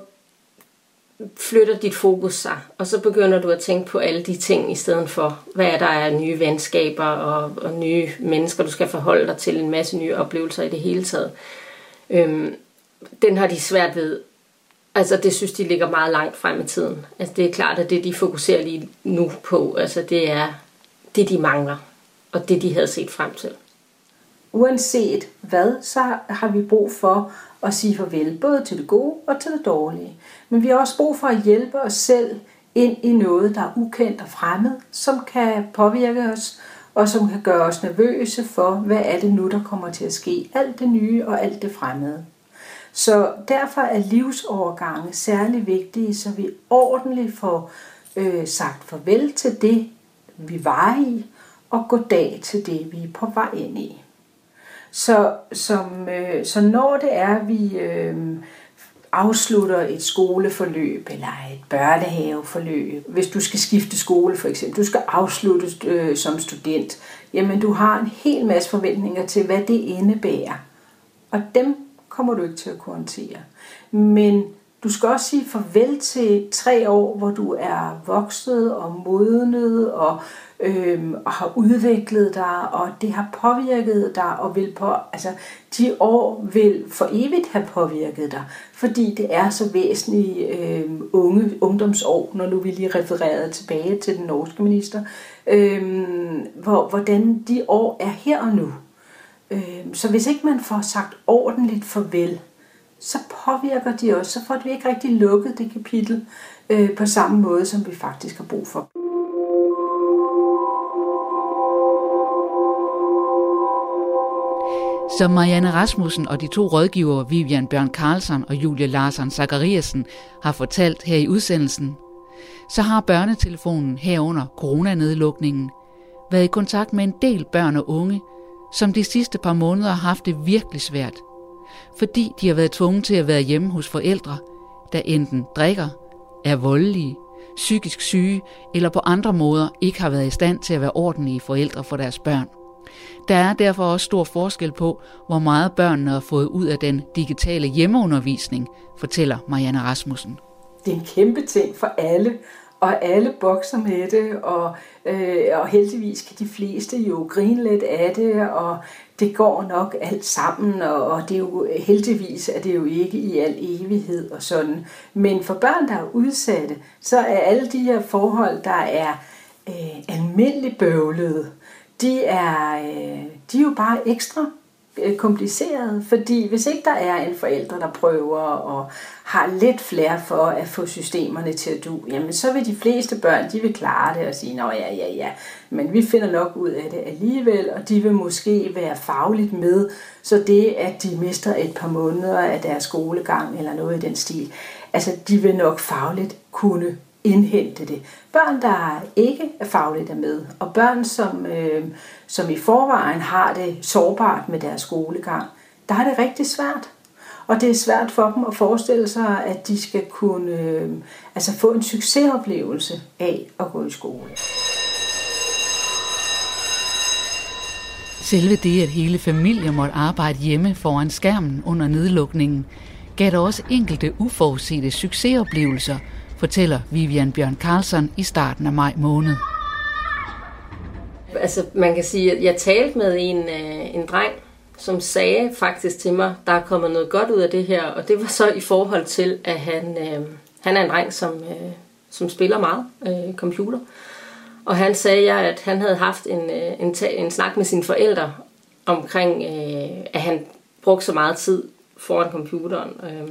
flytter dit fokus sig, og så begynder du at tænke på alle de ting i stedet for, hvad er der er nye venskaber og, og nye mennesker, du skal forholde dig til, en masse nye oplevelser i det hele taget. Øhm, den har de svært ved. Altså det synes de ligger meget langt frem i tiden. Altså det er klart, at det de fokuserer lige nu på, altså det er det de mangler, og det de havde set frem til. Uanset hvad, så har vi brug for at sige farvel, både til det gode og til det dårlige. Men vi har også brug for at hjælpe os selv ind i noget, der er ukendt og fremmed, som kan påvirke os, og som kan gøre os nervøse for, hvad er det nu, der kommer til at ske. Alt det nye og alt det fremmede. Så derfor er livsovergange særlig vigtige, så vi ordentligt får øh, sagt farvel til det, vi var i, og goddag til det, vi er på vej ind i. Så, som, øh, så når det er, vi øh, afslutter et skoleforløb eller et børnehaveforløb, hvis du skal skifte skole for eksempel, du skal afslutte øh, som student, jamen du har en hel masse forventninger til, hvad det indebærer. Og dem kommer du ikke til at kunne håndtere. Men du skal også sige farvel til tre år, hvor du er vokset og modnet og, øhm, og har udviklet dig, og det har påvirket dig, og vil på, altså, de år vil for evigt have påvirket dig, fordi det er så væsentlige øhm, unge ungdomsår, når nu vi lige refererede tilbage til den norske minister, øhm, hvor, hvordan de år er her og nu. Øhm, så hvis ikke man får sagt ordentligt farvel, så påvirker de os, så får vi ikke rigtig lukket det kapitel øh, på samme måde, som vi faktisk har brug for. Som Marianne Rasmussen og de to rådgivere Vivian Bjørn Carlsen og Julie Larsen Zachariasen har fortalt her i udsendelsen, så har børnetelefonen herunder coronanedlukningen været i kontakt med en del børn og unge, som de sidste par måneder har haft det virkelig svært – fordi de har været tvunget til at være hjemme hos forældre, der enten drikker, er voldelige, psykisk syge eller på andre måder ikke har været i stand til at være ordentlige forældre for deres børn. Der er derfor også stor forskel på, hvor meget børnene har fået ud af den digitale hjemmeundervisning, fortæller Marianne Rasmussen. Det er en kæmpe ting for alle, og alle bokser med det, og, øh, og heldigvis kan de fleste jo grine lidt af det, og det går nok alt sammen, og, og det er jo heldigvis er det jo ikke i al evighed og sådan. Men for børn, der er udsatte, så er alle de her forhold, der er øh, almindeligt bøvlede, de er, øh, de er jo bare ekstra øh, kompliceret, fordi hvis ikke der er en forælder, der prøver og har lidt flere for at få systemerne til at du, jamen så vil de fleste børn, de vil klare det og sige, nå ja, ja, ja, men vi finder nok ud af det alligevel, og de vil måske være fagligt med, så det, at de mister et par måneder af deres skolegang eller noget i den stil, altså de vil nok fagligt kunne indhente det. Børn, der ikke er fagligt er med, og børn, som, øh, som i forvejen har det sårbart med deres skolegang, der er det rigtig svært. Og det er svært for dem at forestille sig, at de skal kunne øh, altså få en succesoplevelse af at gå i skole. Selve det, at hele familier måtte arbejde hjemme foran skærmen under nedlukningen, gav der også enkelte uforudsete succesoplevelser, fortæller Vivian Bjørn Carlson i starten af maj måned. Altså, man kan sige, at jeg talte med en, øh, en dreng, som sagde faktisk til mig, der er kommet noget godt ud af det her, og det var så i forhold til, at han, øh, han er en dreng, som, øh, som spiller meget øh, computer. Og han sagde, at han havde haft en, øh, en, en snak med sine forældre omkring, øh, at han brugte så meget tid foran computeren. Øh,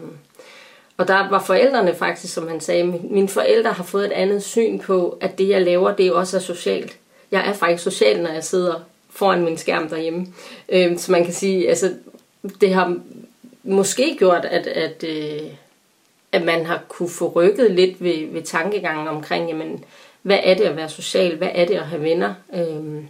og der var forældrene faktisk, som han sagde, mine forældre har fået et andet syn på, at det jeg laver, det også er socialt. Jeg er faktisk social, når jeg sidder foran min skærm derhjemme. Øh, så man kan sige, altså, det har måske gjort, at, at, øh, at man har kunne få rykket lidt ved, ved tankegangen omkring, jamen, hvad er det at være social? Hvad er det at have venner? Øh,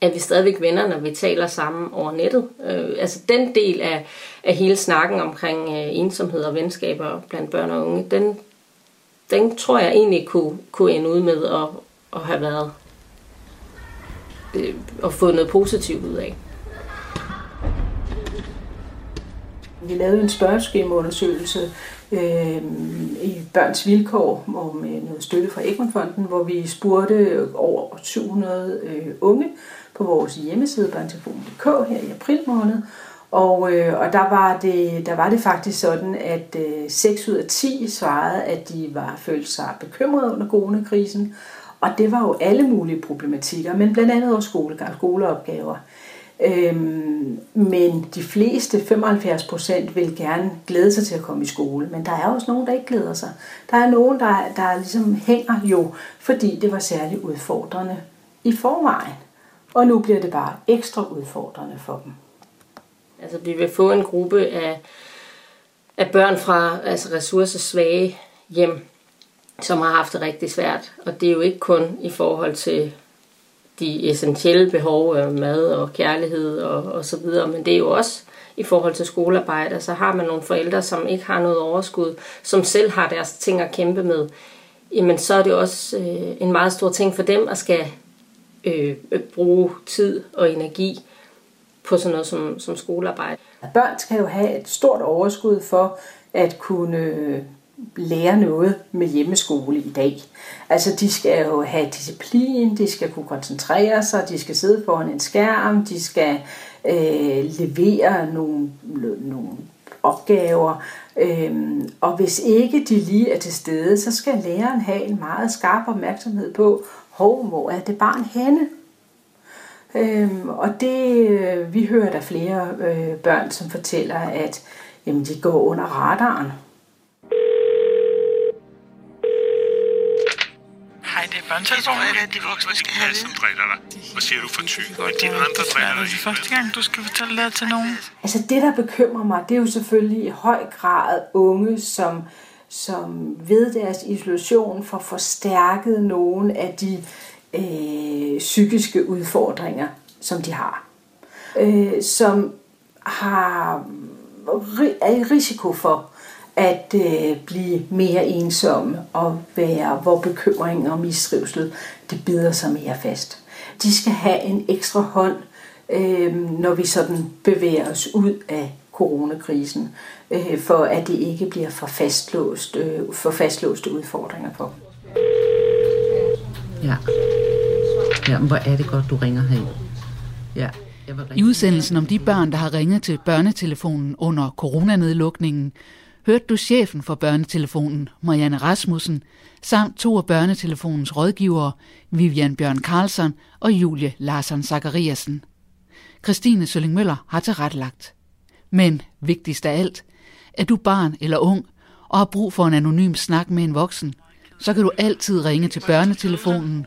er vi stadigvæk venner, når vi taler sammen over nettet? Øh, altså den del af, af hele snakken omkring øh, ensomhed og venskaber blandt børn og unge, den, den tror jeg egentlig kunne, kunne ende ud med at, at have været øh, og fået noget positivt ud af. Vi lavede en spørgeskemaundersøgelse øh, i Børns Vilkår og med noget støtte fra Egmontfonden, hvor vi spurgte over 700 øh, unge på vores hjemmeside børntelefon.dk her i april måned. Og, øh, og der, var det, der var det faktisk sådan, at øh, 6 ud af 10 svarede, at de var følt sig bekymrede under coronakrisen. Og det var jo alle mulige problematikker, men blandt andet også skolegang, skoleopgaver. Øhm, men de fleste, 75 procent, vil gerne glæde sig til at komme i skole. Men der er også nogen, der ikke glæder sig. Der er nogen, der, der ligesom hænger jo, fordi det var særligt udfordrende i forvejen. Og nu bliver det bare ekstra udfordrende for dem. Altså vi vil få en gruppe af, af børn fra altså ressourcesvage hjem, som har haft det rigtig svært. Og det er jo ikke kun i forhold til de essentielle behov, af mad og kærlighed og, og så videre, men det er jo også i forhold til skolearbejde. Så har man nogle forældre, som ikke har noget overskud, som selv har deres ting at kæmpe med, jamen så er det også øh, en meget stor ting for dem at skal Øh, øh, bruge tid og energi på sådan noget som, som skolearbejde. Børn skal jo have et stort overskud for at kunne lære noget med hjemmeskole i dag. Altså de skal jo have disciplin, de skal kunne koncentrere sig, de skal sidde foran en skærm, de skal øh, levere nogle, nogle opgaver. Øhm, og hvis ikke de lige er til stede, så skal læreren have en meget skarp opmærksomhed på, hov, hvor er det barn henne? Øhm, og det, øh, vi hører der flere øh, børn, som fortæller, at jamen, de går under radaren. Hej, det er er det, de voksne skal have Som driller dig. Hvad siger du for ty? Og de andre Det driller er dig. det første gang, du skal fortælle det til nogen. Altså det, der bekymrer mig, det er jo selvfølgelig i høj grad unge, som, som ved deres isolation får forstærket nogle af de øh, psykiske udfordringer, som de har. Øh, som har, er i risiko for at øh, blive mere ensomme og være, hvor bekymring og mistrivsel det bider sig mere fast. De skal have en ekstra hånd, øh, når vi sådan bevæger os ud af coronakrisen, øh, for at det ikke bliver for, fastlåst, øh, for fastlåste udfordringer for dem. Ja. Ja, men hvor er det godt, du ringer herind. Ja. I udsendelsen om de børn, der har ringet til børnetelefonen under coronanedlukningen, hørte du chefen for børnetelefonen, Marianne Rasmussen, samt to af børnetelefonens rådgivere, Vivian Bjørn Karlsson og Julie Larsen Zachariasen. Christine Sølling Møller har tilrettelagt. Men vigtigst af alt, er du barn eller ung og har brug for en anonym snak med en voksen, så kan du altid ringe til børnetelefonen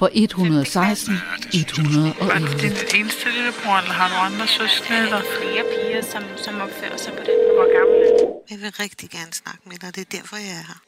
på 116 111. Er det din eneste lillebror, eller har du andre søskende? Eller? flere piger, som, som opfører sig på den Hvor gammel er? Jeg vil rigtig gerne snakke med dig, det er derfor, jeg er her.